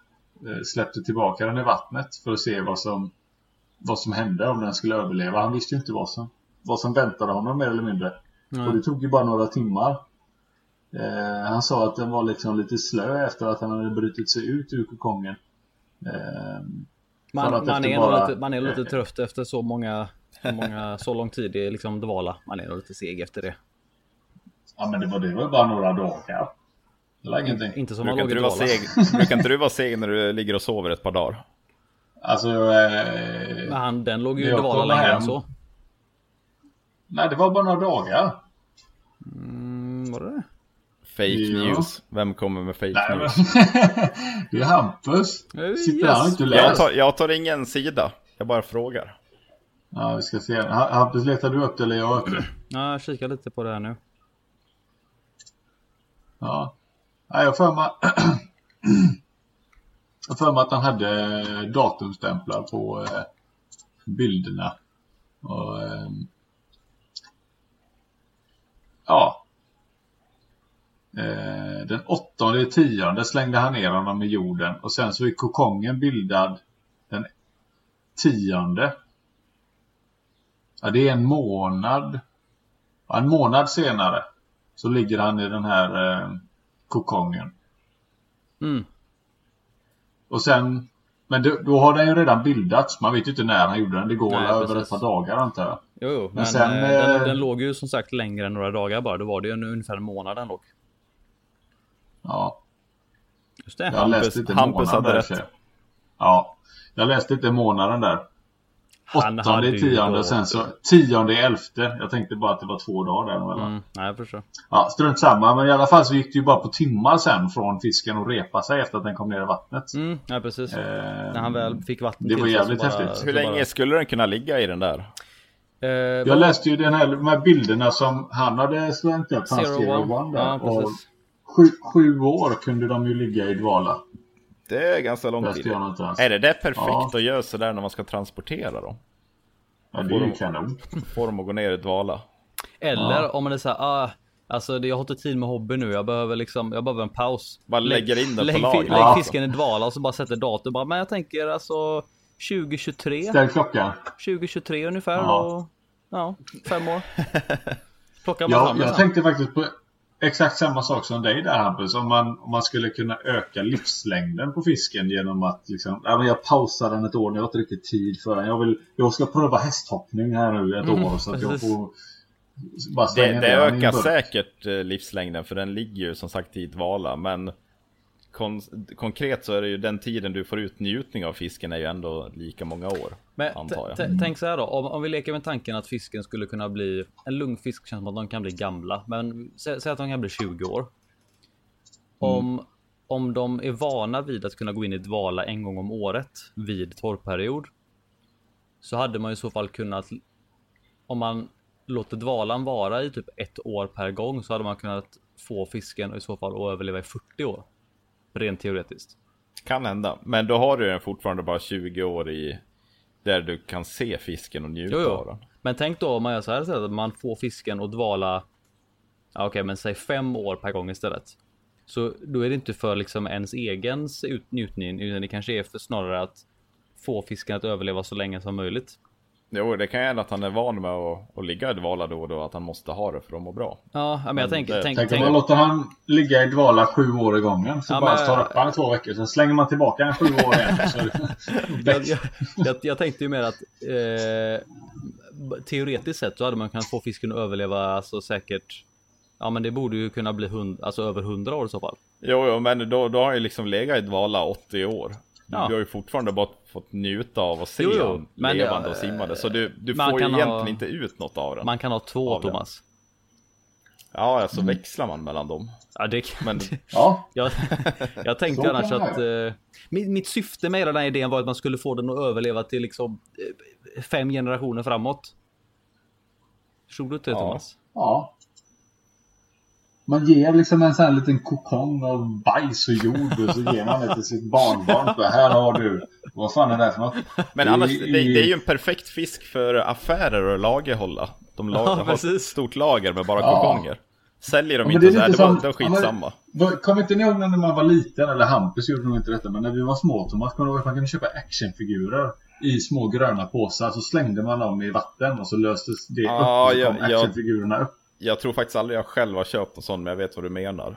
eh, släppte tillbaka den i vattnet för att se vad som vad som hände om den skulle överleva. Han visste ju inte vad som, vad som väntade honom mer eller mindre. Nej. Och det tog ju bara några timmar. Eh, han sa att den var liksom lite slö efter att han hade brutit sig ut ur kokongen. Eh, Man, man, är bara- lite, man är lite trött efter så många, så många, så lång tid i liksom dvala. Man är nog lite seg efter det. ja men det var, det var bara några dagar. Det var ingenting. Inte som man låg i dvala. seg, brukar inte du vara seg när du ligger och sover ett par dagar? Alltså... Eh, Men han, den låg ju i dvala längre än så. Nej, det var bara några dagar. Mm, var det det? Fake Ja. news. Vem kommer med fake Nej, news? det är Hampus. Eh, Sitter yes. inte och Jag tar, jag tar ingen sida. Jag bara frågar. Ja, vi ska se. Ha- Hampus, letar du upp det eller jag upp det? Ja, jag kikar lite på det här nu. Ja. Jag för mig... Jag för mig att han hade datumstämplar på eh, bilderna. Och, eh, ja. Eh, den åttonde tionde slängde han ner honom i jorden och sen så är kokongen bildad den tionde. Ja, det är en månad. Ja, en månad senare så ligger han i den här eh, kokongen. Mm. Och sen, men då, då har den ju redan bildats. Man vet ju inte när han gjorde den. Det går Nej, över ett par dagar antar jag. Jo, jo, men, Men sen, eh, den, eh, den låg ju som sagt längre än några dagar bara. Då var det ju en, ungefär en månad den låg. Ja, Just det. jag Hampus- läste inte Hampus hade där. rätt. jag- Ja, jag läste inte månaden där. Han hade Åttonde tionde då- och sen så tionde i elfte. Jag tänkte bara att det var två dagar däremellan. Mm, nej, jag förstår. Ja, strunt samma. Men i alla fall så gick det ju bara på timmar sen från fisken att repa sig efter att den kom ner i vattnet. Mm, ja, precis. Eh, När han väl fick vatten det till var sig jävligt bara- häftigt. Hur bara- länge skulle den kunna ligga i den där? Eh, Jag läste ju den här, de här bilderna som han hade slängt upp. Hans Zero Zero One. One där. Ja, och precis. Sju, sju år kunde de ju ligga i dvala. Det är ganska lång tid. Är det det perfekt Ja. att göra sådär när man ska transportera dem? Ja, det är ju Får de- kanon. Få dem att gå ner i dvala? Eller Ja. om man är såhär, ah, alltså det- jag har inte tid med hobby nu. Jag behöver liksom, jag behöver en paus. Bara lägger in den på lägg, lager. lägg Ja. fisken i dvala och så bara sätter datum. Bara, men jag tänker alltså 2023, Ställ klockan. 2023 ungefär Ja. och ja, fem år. Plockar man Ja, jag tänkte faktiskt på exakt samma sak som dig där Hampus. Om man, om man skulle kunna öka livslängden på fisken genom att liksom, ja, men jag pausar den ett år, jag har inte riktigt tid för den. Jag, vill, jag ska pröva hästhoppning här nu ett Mm, år så att jag får bara Det, det ökar säkert eh, livslängden för den ligger ju som sagt i dvala men kon konkret så är det ju den tiden du får ut njutning av fisken är ju ändå lika många år. Men antar jag. tänk så här då, om, om vi leker med tanken att fisken skulle kunna bli en lungfisk känns som att de kan bli gamla, men sä, säg att de kan bli 20 år. Om, om de är vana vid att kunna gå in i dvala en gång om året vid torrperiod. Så hade man i så fall kunnat, om man låter dvalan vara i typ ett år per gång så hade man kunnat få fisken i så fall att överleva i 40 år. Rent teoretiskt. Kan hända, men då har du den fortfarande bara 20 år i där du kan se fisken och njuta Jo, av jo. den. Men tänk då om man gör så här istället, att man får fisken att dvala. Ja, Okej, men säg fem år per gång istället. Så då är det inte för liksom ens egens ut- njutning, utan det kanske är för snarare att få fisken att överleva så länge som möjligt. Jo, det kan ju hända att han är van med att, att ligga i dvala då och då, att han måste ha det för att må bra. Ja, men jag Men tänker, det- tänk, Tänk om man låter han ligga i dvala sju år i gången. Så Ja, bara men- tar upp han i två veckor. Sen slänger man tillbaka en sju år igen. Så jag, jag, jag, jag tänkte ju mer att eh, teoretiskt sett så hade man kunnat få fisken att överleva alltså säkert. Ja, men det borde ju kunna bli hund, alltså över hundra år i så fall. Jo, jo men då, då har han ju liksom legat i dvala 80 år. Ja. Du har ju fortfarande bara fått njuta av att se Jo, jo, men levande ja, och simmande. Så du, du får ju egentligen ha- inte ut något av den. Man kan ha två Av den. Thomas. Ja, alltså växlar man mellan dem. Ja, det kan, Men ja, Jag, jag tänkte Så annars att eh, mitt, mitt syfte med hela den här idén var att man skulle få den att överleva till liksom eh, fem generationer framåt. Förstod du inte det Ja. Thomas? ja. Man ger liksom en sån här liten kokong av bajs och jord och så ger man det till sitt barnbarn. För här har du. Vad fan är det här för något? Men Det är annars, ju- det, det är ju en perfekt fisk för affärer och lagerhålla. De lag, Ja, har precis. ett stort lager med bara Ja. kokonger. Säljer de Ja, inte det är så här, lite det var, som- det var ja, skitsamma. Kommer inte ni ihåg när man var liten? Eller Hampus gjorde nog inte detta. Men när vi var små Thomas. Kommer du ihåg att man kunde köpa actionfigurer? I små gröna påsar. Så slängde man dem i vatten. Och så löstes det Ja, upp. Och så kom jag- actionfigurerna upp. Jag tror faktiskt aldrig jag själv har köpt en sån, men jag vet vad du menar.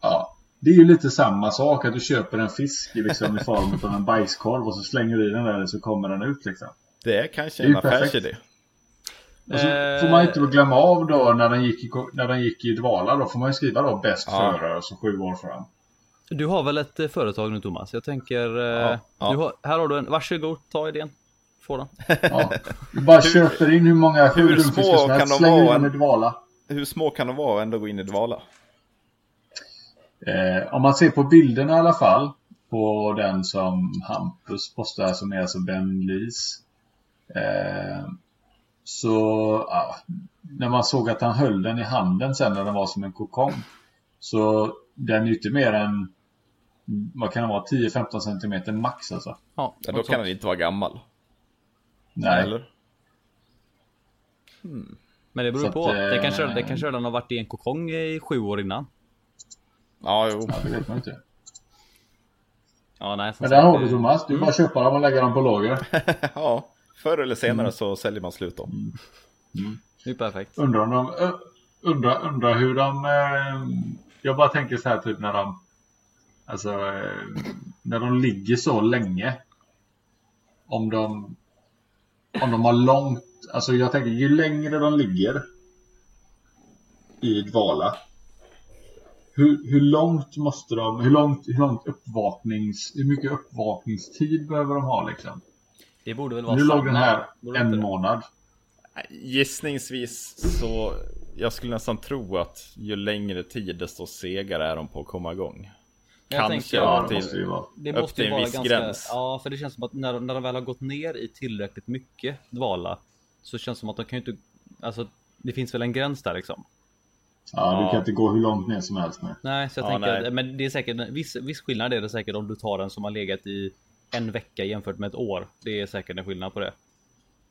Ja. Det är ju lite samma sak. Att du köper en fisk liksom, i form av en bajskorv. Och så slänger du i den där så kommer den ut liksom. Det är kanske Det är en affärsidé. Och så får man inte glömma av då när den gick i, när den gick i dvala. Då får man ju skriva då bäst Ja. före. Och så sju år fram. Du har väl ett eh, företag nu Thomas? Jag tänker, eh, Ja, ja. Du har, här har du en, varsågod, ta idén. Få den. Ja. Du bara köper in hur många små som kan helst. Slänger in vara dem i dvala. Hur små kan de vara och ändå gå in i dvala? Eh, om man ser på bilderna i alla fall. På den som Hampus postar som är alltså Ben Lees. Eh, så ja, när man såg att han höll den i handen sen när den var som en kokong. Så den är ju inte mer än vad kan det vara, 10-15 centimeter max alltså. Ja, Ja, då kan den inte vara gammal. Nej. Eller? Men det beror Så på. att, det, kanske, eh, det kanske redan har varit i en kokong i sju år innan. Ja, jo. Ja, det vet man inte. Ja, nej. Men där har du det- Thomas. Du bara köpa dem och lägga dem på lager. ja. Förr eller senare Mm. så säljer man slut dem. Det är perfekt. Undrar de... Undrar, undrar hur de... Eh, jag bara tänker så här typ när de... Alltså... Eh, när de ligger så länge. Om de... Om de har långt... Alltså jag tänker ju längre de ligger. I dvala. Hur, hur långt måste de... Hur långt, hur långt uppvaknings... Hur mycket uppvakningstid behöver de ha liksom? Det borde väl vara Nu låg den här en det? månad. Gissningsvis så, jag skulle nästan tro att ju längre tid desto segare är de på att komma igång. Kanske Ja, upp det till, måste vara. Det upp måste till ju en viss ganska... gräns. Ja, för det känns som att när, när de väl har gått ner i tillräckligt mycket dvala så känns det som att de kan ju inte... Alltså, det finns väl en gräns där liksom. Ja, du Ja. kan inte gå hur långt ner som helst med. Nej, så jag Ja, tänker att, men det är säkert viss, viss skillnad är det säkert om du tar en som har legat i en vecka jämfört med ett år. Det är säkert en skillnad på det.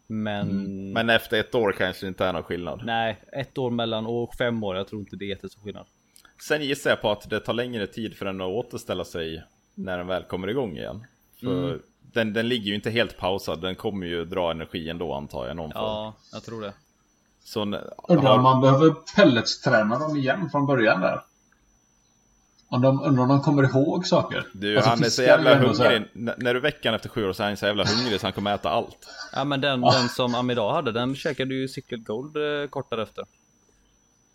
Men, Mm. Men efter ett år kanske det inte är någon skillnad. nej, ett år mellan och fem år. Jag tror inte det är jättestor skillnad. Sen gissar jag på att det tar längre tid för den att återställa sig när den väl kommer igång igen. För Mm. den, den ligger ju inte helt pausad, den kommer ju dra energi ändå antar jag. Någon form. Ja, jag tror det. Så Undrar om har, man behöver pelletsträna dem igen från början där. Om de, undrar om de kommer ihåg saker. du, Alltså, han är så jävla hungrig. N- när du veckan efter sju år så är han så jävla hungrig så han kommer äta allt. Ja, men den, den som Amidal hade, den käkade ju Cycled Gold eh, kort därefter.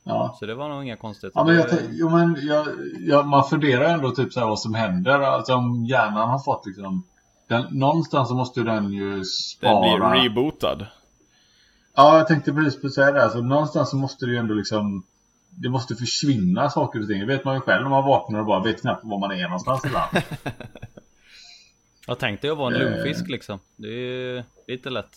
Ja. Så det var nog inga konstigheter. Ja, men, jag, jo, men jag, jag, man funderar ändå typ så här vad som händer. Alltså om hjärnan har fått liksom... Den, någonstans så måste ju den ju Den spara. blir rebootad. Ja, jag tänkte precis på att säga det. Alltså, någonstans så måste det ju ändå liksom... Det måste försvinna saker och ting. Det vet man ju själv när man vaknar och bara vet knappt var man är någonstans ibland. Jag tänkte jag var en Eh. lungfisk liksom. Det är lite lätt.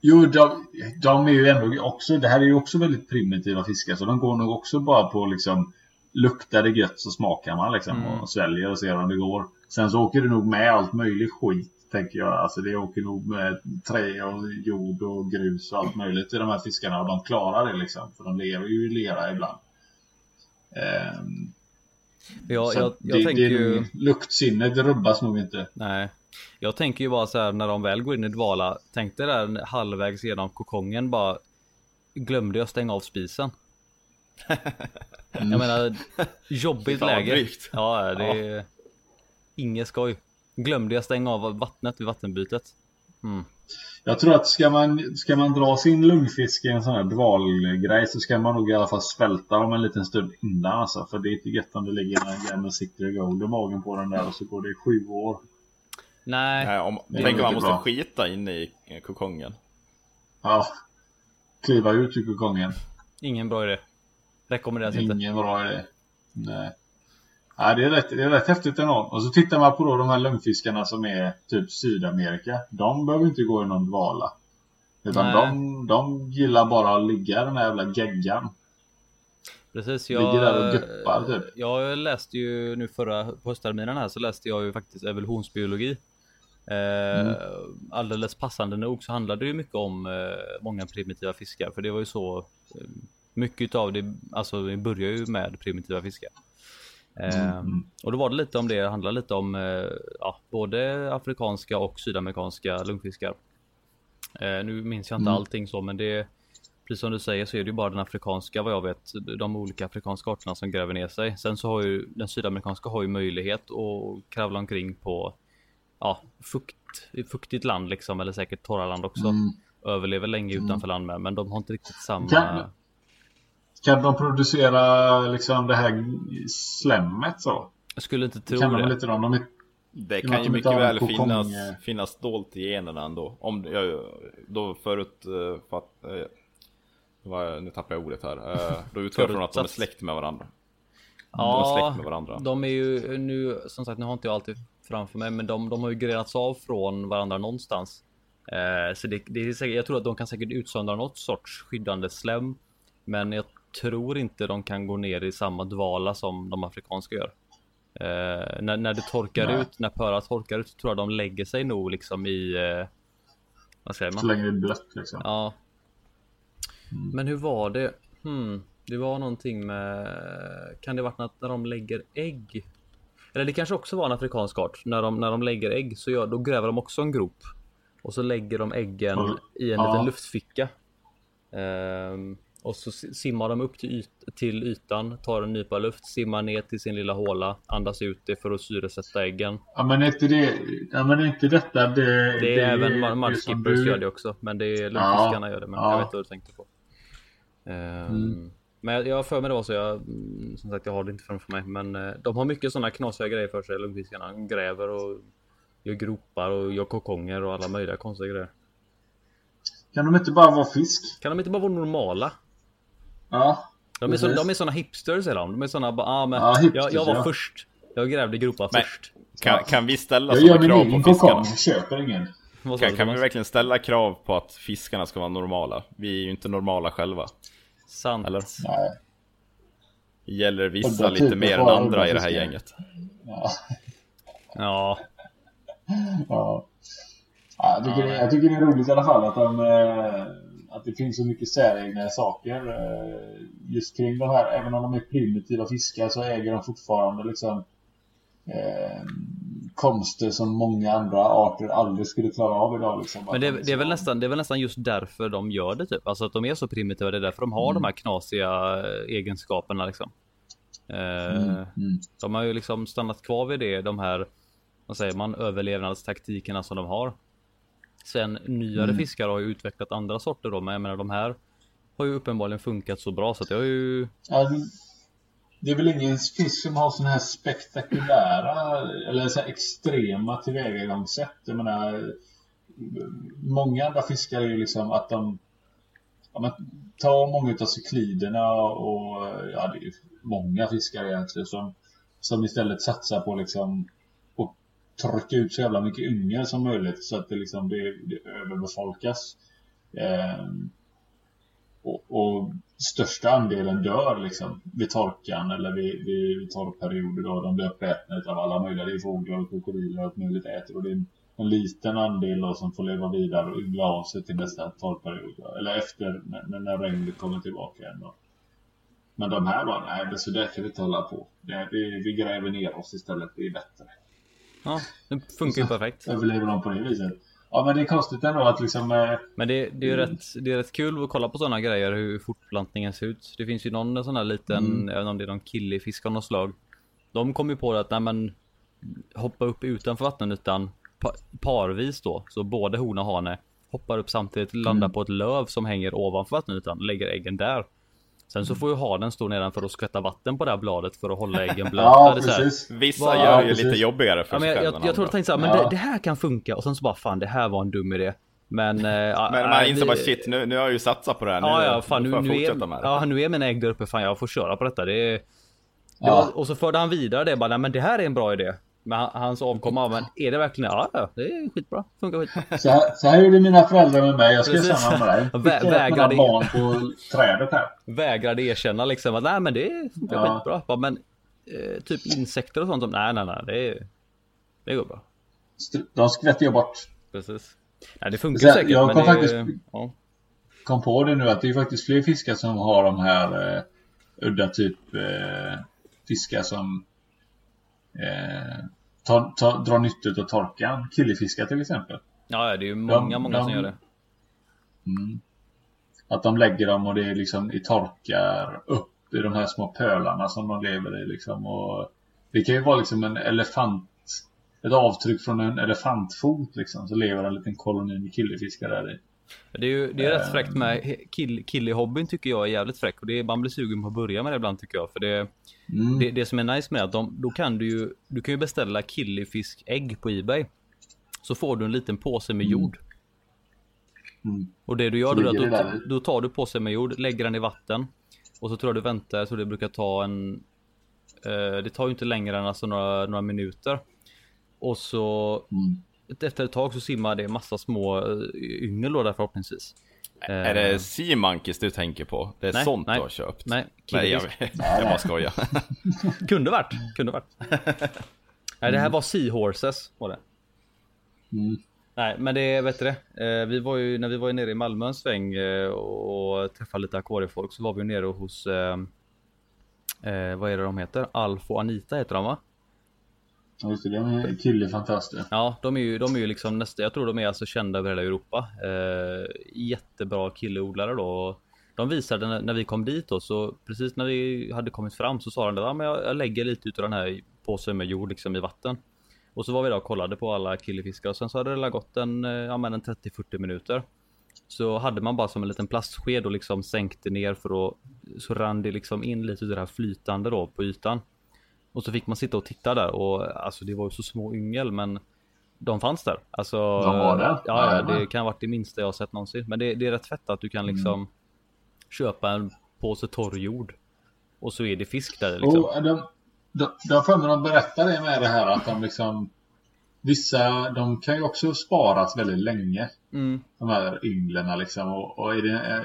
Jo, de, de är ju ändå också, det här är ju också väldigt primitiva fiskar så de går nog också bara på liksom Luktar det gött så smakar man liksom Mm. och sväljer och ser om det går. Sen så åker det nog med allt möjligt skit tänker jag. Alltså det åker nog med trä och jord och grus och allt möjligt i de här fiskarna och de klarar det liksom. För de lever ju i lera ibland. Jag, så jag, jag det, tänker det ju... luktsinnet rubbas nog inte. Nej. Jag tänker ju bara så här när de väl går in i dvala. Tänk dig där halvvägs genom kokongen bara. Glömde jag stänga av spisen. Jag menar jobbigt läge. drygt. Ja det är inget skoj. Glömde jag stänga av vattnet vid vattenbytet. Mm. Jag tror att ska man, ska man dra sin lungfisk i en sån här dvalgrej så ska man nog i alla fall svälta dem en liten stund innan alltså. För det är inte gött om det ligger en gammal Gold i magen på den där och så går det i sju år. Nej, Nej, om, tänk om man måste bra. skita inne i kokongen. Ja. Kliva ut ur kokongen. ingen bra idé. Rekommenderas inte. Ingen bra idé. Nej. Ja, det, är rätt, det är rätt häftigt ändå. Och så tittar man på då de här lungfiskarna som är typ Sydamerika. De behöver inte gå i någon dvala. Utan Nej. de, de gillar bara att ligga i den här jävla geggan. Precis, Ligger jag, där och guppar, typ. jag läste ju nu förra på höstterminen här så läste jag ju faktiskt evolutionsbiologi. Eh, Mm. Alldeles passande nog så handlade det ju mycket om eh, många primitiva fiskar för det var ju så eh, mycket av det, alltså det börjar ju med primitiva fiskar. Eh, Mm. Och då var det lite om det, det handlar lite om ja, både afrikanska och sydamerikanska lungfiskar. Nu minns jag inte Mm. allting så men det Precis som du säger så är det ju bara den afrikanska vad jag vet, de olika afrikanska arterna som gräver ner sig. Sen så har ju den sydamerikanska har ju möjlighet att kravla omkring på ja, fukt, fuktigt land liksom eller säkert torra land också. Mm. Överlever länge utanför land med men de har inte riktigt samma. Kan- Kan de producera liksom det här slemmet så? Jag skulle inte tro kan de det. inte de? de är, Det kan ju de mycket väl finnas, eh. finnas dolt i generna ändå. Om jag då förut uh, fatt, eh, vad, nu tappar jag ordet här. Uh, då utgår jag från att de är släkt med varandra. Ja, de är släkt med varandra. De är ju nu, som sagt, nu har inte jag alltid framför mig, men de, de har ju grenats av från varandra någonstans. Eh, så det, det är säkert, jag tror att de kan säkert utsöndra något sorts skyddande slem. Men jag tror inte de kan gå ner i samma dvala som de afrikanska gör. Eh, när, när det torkar Nej. ut, när pölar torkar ut, så tror jag de lägger sig nog liksom i... Eh, vad säger man? Så länge det är blött liksom. Ja. Mm. Men hur var det? Hmm. Det var någonting med... Kan det varit något när de lägger ägg? Eller det kanske också var en afrikansk art. När de, när de lägger ägg så gör, då gräver de också en grop. Och så lägger de äggen Mm. i en Ja. liten luftficka. Ehm, och så si- simmar de upp till, yt, till ytan, tar en nypa luft, simmar ner till sin lilla håla, andas ut det för att syresätta äggen. Ja men är inte det, ja men är inte detta det... Det är även det mud- som mudskippers du- gör det också. Men det är luftfiskarna gör det. Men ja. jag vet vad du tänkte på. Ehm, Mm. Men jag- jag har för mig det var så. Jag, mm, som sagt, jag har det inte framför mig. Men eh, de har mycket sådana knasiga grejer för sig, luftfiskarna. De gräver och gör gropar och gör kokonger och alla möjliga konstiga grejer. Kan de inte bara vara fisk? Kan de inte bara vara normala? Ja. De är, så, de är såna hipsters är de. De är såna bara, ah, men Ja, hipsters, jag, jag var ja. först. Jag grävde gropar Men- först. Kan, kan vi ställa Jag min krav på fiskarna? jag köper ingen. Kan, du, kan vi verkligen ställa krav på att fiskarna ska vara normala? Vi är ju inte normala själva. Sant. Eller? Nej. Gäller vissa lite mer än andra i det här gänget. Ja. Ja, ja. Ja, jag, tycker, Ja, jag tycker det är roligt i alla fall att, de, eh, att det finns så mycket säregna saker eh, just kring de här. Även om de är primitiva fiskar så äger de fortfarande liksom eh, konster som många andra arter aldrig skulle klara av idag. Liksom. Men det, är- det, är väl nästan, det är väl nästan just därför de gör det typ. Alltså att de är så primitiva. Det är därför de har de här knasiga eh, egenskaperna liksom. Eh, Mm, mm. De har ju liksom stannat kvar vid det. De här, vad säger man, överlevnadstaktikerna som de har. Sen nyare Mm. fiskar har ju utvecklat andra sorter då. Men jag menar de här har ju uppenbarligen funkat så bra så att jag har ju... Ja, det- är väl ingen fisk som har sådana här spektakulära eller så här extrema tillvägagångssätt. Jag menar, många andra fiskar är ju liksom att de ja, men, tar många av cykliderna och ja, det är ju många fiskar egentligen som, som istället satsar på liksom att trycka ut så jävla mycket yngel som möjligt så att det liksom det, det överbefolkas. Ehm, och, och största andelen dör liksom vid torkan eller vid, vid, torrperioder då de blir uppätna av alla möjliga. Det är fåglar och krokodiler och allt möjligt äter och det är en, en liten andel då som får leva vidare och yngla av sig till nästa torrperiod. då. Eller efter när, när- regnet kommer tillbaka igen då. Men de här bara, nej men så där kan vi inte hålla på. Det, vi, vi gräver ner oss istället, det är bättre. Ja, det funkar ju perfekt. Överlever de på det viset. Ja men det är konstigt ändå att liksom eh, Men det, det, är ju Mm. rätt, det är rätt kul att kolla på sådana grejer hur fortplantningen ser ut. Det finns ju någon sån här liten, Mm. jag vet inte om det är någon killifisk av något slag. De kom ju på det att nej men hoppa upp utanför vattenytan pa, parvis då. Så både hona och hane hoppar upp samtidigt, landar Mm. på ett löv som hänger ovanför vattenytan, lägger äggen där. Sen så får ju hanen stå nedanför och skvätta vatten på det här bladet för att hålla äggen blöta. Ja precis. Vissa Vad- gör ju precis. lite jobbigare för Ja, sig jag, själva jag, jag tror jag tänkte så här, men Ja. det, det här kan funka och sen så bara fan det här var en dum idé. Men, eh, Men äh, man inser bara shit, nu, nu har jag ju satsat på det här. Nu, Ja, ja, fan nu nu, är, med det. ja, nu är mina ägg där uppe. Fan, jag får köra på detta. Det är, det Ja. var, och så förde han vidare det. Bara, nej, men det här är en bra idé. Men han- hans avkomma, men är det verkligen? Ja, ja, det är skitbra. Funkar skitbra. Så här, så här gjorde mina föräldrar med mig. Jag ska Precis. samma med dig. Vä- vägrade barn på trädet här. Vägrade erkänna liksom att nej, men det funkar Ja. skitbra. Men eh, typ insekter och sånt. Som, nej, nej, nej, det, det går bra. De skvätter jag bort. Precis. Nej, det funkar här, säkert. jag men kom det, faktiskt- ja. Kom på det nu att det är faktiskt fler fiskar som har de här eh, udda typ eh, fiskar som eh, tar, tar, drar nytta av torkan. Killifiskar till exempel. ja, det är ju många, De- många som de- gör det. Mm. Att de lägger dem och det är liksom i torkar upp i de här små pölarna som de lever i liksom. Och det kan ju vara liksom en elefant ett avtryck från en elefantfot liksom. Så lever en liten koloni med killifiskar där i. Det är ju det är rätt Ehm. fräckt med kill, killihobbyn tycker jag är jävligt fräck och det är, man blir sugen på att börja med det ibland tycker jag för det, Mm. det, det som är nice med det är att de, då kan du ju du kan ju beställa killifiskägg på Ebay så får du en liten påse med Mm. jord Mm. och det du gör då, är att då, då tar du påsen med jord, lägger den i vatten och så tror jag du väntar, så det brukar ta en eh, det tar ju inte längre än alltså några, några minuter och så Mm. Efter ett tag så simmar det massa små eh, yngel då där förhoppningsvis. Är det Sea Monkeys du tänker på? Det är Nej, sånt nej. du har köpt? Nej, nej jag, jag bara skojar. Kunde varit, kunde varit. Nej, det här var Seahorses var det. Mm. Nej, men det vet du det. Eh, vi var ju när vi var ju nere i Malmö en sväng eh, och träffade lite akvariefolk så var vi ju nere hos eh, eh, vad är det de heter? Alf och Anita heter de va? Ja, just det. De är tydligen fantastiska. Ja, de är ju, de är ju liksom nästa, jag tror de är alltså kända över hela Europa. Eh, jättebra killeodlare då. De visade när, när vi kom dit då, så precis när vi hade kommit fram så sa de att ah, men jag, jag lägger lite utav den här påsen med jord liksom i vatten. Och så var vi där och kollade på alla killefiskar och sen så hade det gått en, eh, ja, men en 30-40 minuter. Så hade man bara som en liten plastsked och liksom sänkte ner för att så rann det liksom in lite utav det här flytande då på ytan. Och så fick man sitta och titta där och alltså det var ju så små yngel men de fanns där. Alltså, De var där? Ja, ja, det kan ha varit det minsta jag har sett någonsin. Men det, det är rätt fett att du kan liksom köpa en påse torr jord. Och så är det fisk där liksom. Och de, de, de för mig de berättar det med det här att de liksom Vissa, de kan ju också sparas väldigt länge. Mm. De här ynglen liksom. Och, och är det, eh,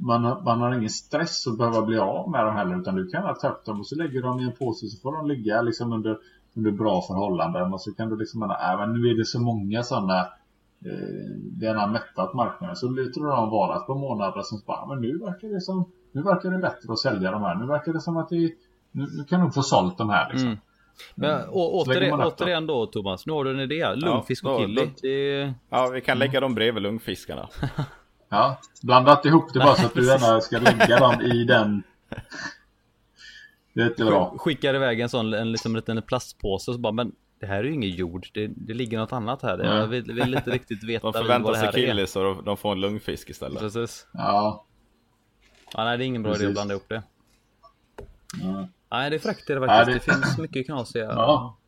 man, har- man har ingen stress att behöva bli av med dem heller. Utan du kan ta upp dem och så lägger du dem i en påse så får de ligga liksom under, under bra förhållanden. Och så kan du liksom, äh, men nu är det så många sådana eh, den har mättat marknaden. Så låter du dem vara ett par månader som bara, men nu verkar det som nu verkar det bättre att sälja de här. Nu verkar det som att det, nu, nu kan du få sålt de här liksom. Mm. Men å, Så lägger återigen, återigen då Thomas, nu har du en idé. Lungfisk och killi. då- Det, Ja, vi kan lägga dem bredvid lungfiskarna. Ja, blanda inte ihop det bara så att du gärna ska lägga dem i den. Det är inte bra. skickar iväg en sån en liksom liten plastpåse och så bara men det här är ju ingen jord. Det, det ligger något annat här. Jag vill, vill inte riktigt veta De vad förväntar det sig här är. killis och de- de får en lungfisk istället. Precis. Ja. Ja, nej, det är ingen bra idé att Precis. blanda ihop det. ja. Nej, det är fräckt det det Nej, faktiskt. det- Det finns mycket knasiga. Ja.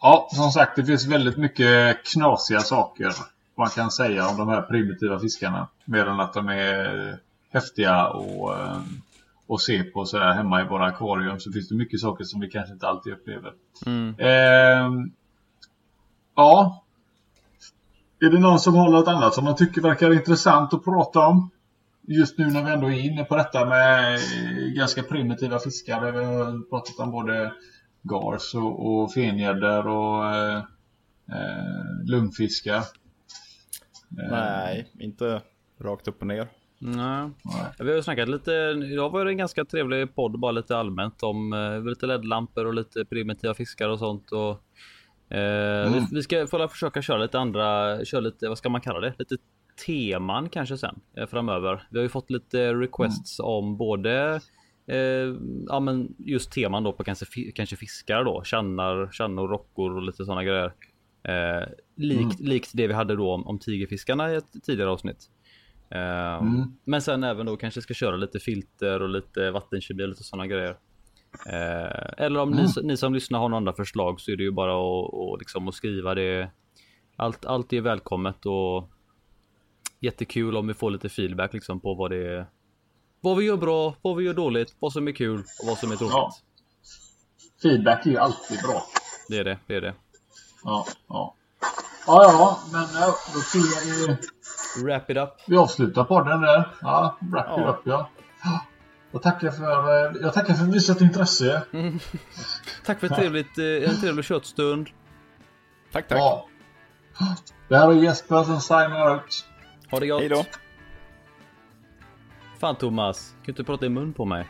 Ja, som sagt det finns väldigt mycket knasiga saker man kan säga om de här primitiva fiskarna. Mer än att de är häftiga och, eh, och se på så här hemma i våra akvarium så finns det mycket saker som vi kanske inte alltid upplever. Mm. Ehm, ja. Är det någon som har något annat som man tycker verkar intressant att prata om? Just nu när vi ändå är inne på detta med eh, ganska primitiva fiskar. Vi har pratat om både gars och, och fengäddor och eh, eh, lungfiskar. Eh, Nej, inte rakt upp och ner. Nej. Vi har ju snackat lite, idag var det en ganska trevlig podd bara lite allmänt om eh, lite LED-lampor och lite primitiva fiskar och sånt. Och, eh, Mm. vi, vi ska få försöka köra lite andra, köra lite, vad ska man kalla det? Lite teman kanske sen eh, framöver. Vi har ju fått lite requests om både eh, ja, men just teman då på kanske, kanske fiskar då, tjannar, tjannor, rockor och lite sådana grejer. Eh, likt, likt det vi hade då om, om tigerfiskarna i ett tidigare avsnitt. Eh, Mm. Men sen även då kanske ska köra lite filter och lite vattenkemi och lite sådana grejer. Eh, eller om ni, ni som lyssnar har några andra förslag så är det ju bara att, och liksom att skriva det. Allt, allt är välkommet och jättekul om vi får lite feedback liksom på vad det är. Vad vi gör bra, vad vi gör dåligt, vad som är kul och vad som är tråkigt. Ja. Feedback är ju alltid bra. Det är det, det är det. Ja, ja. Ja, ja, men då tror jag vi, Wrap it up. vi avslutar podden där. Ja, wrap it Ja. up ja. Ja, Jag tackar för, eh, jag tackar för visat intresse. Tack för ett trevligt, eh, en trevlig köttstund. Tack, tack. Ja. Det här är Jesper som signar ut. Ha det gott. Hej då. Fan Thomas, kan du inte prata i mun på mig?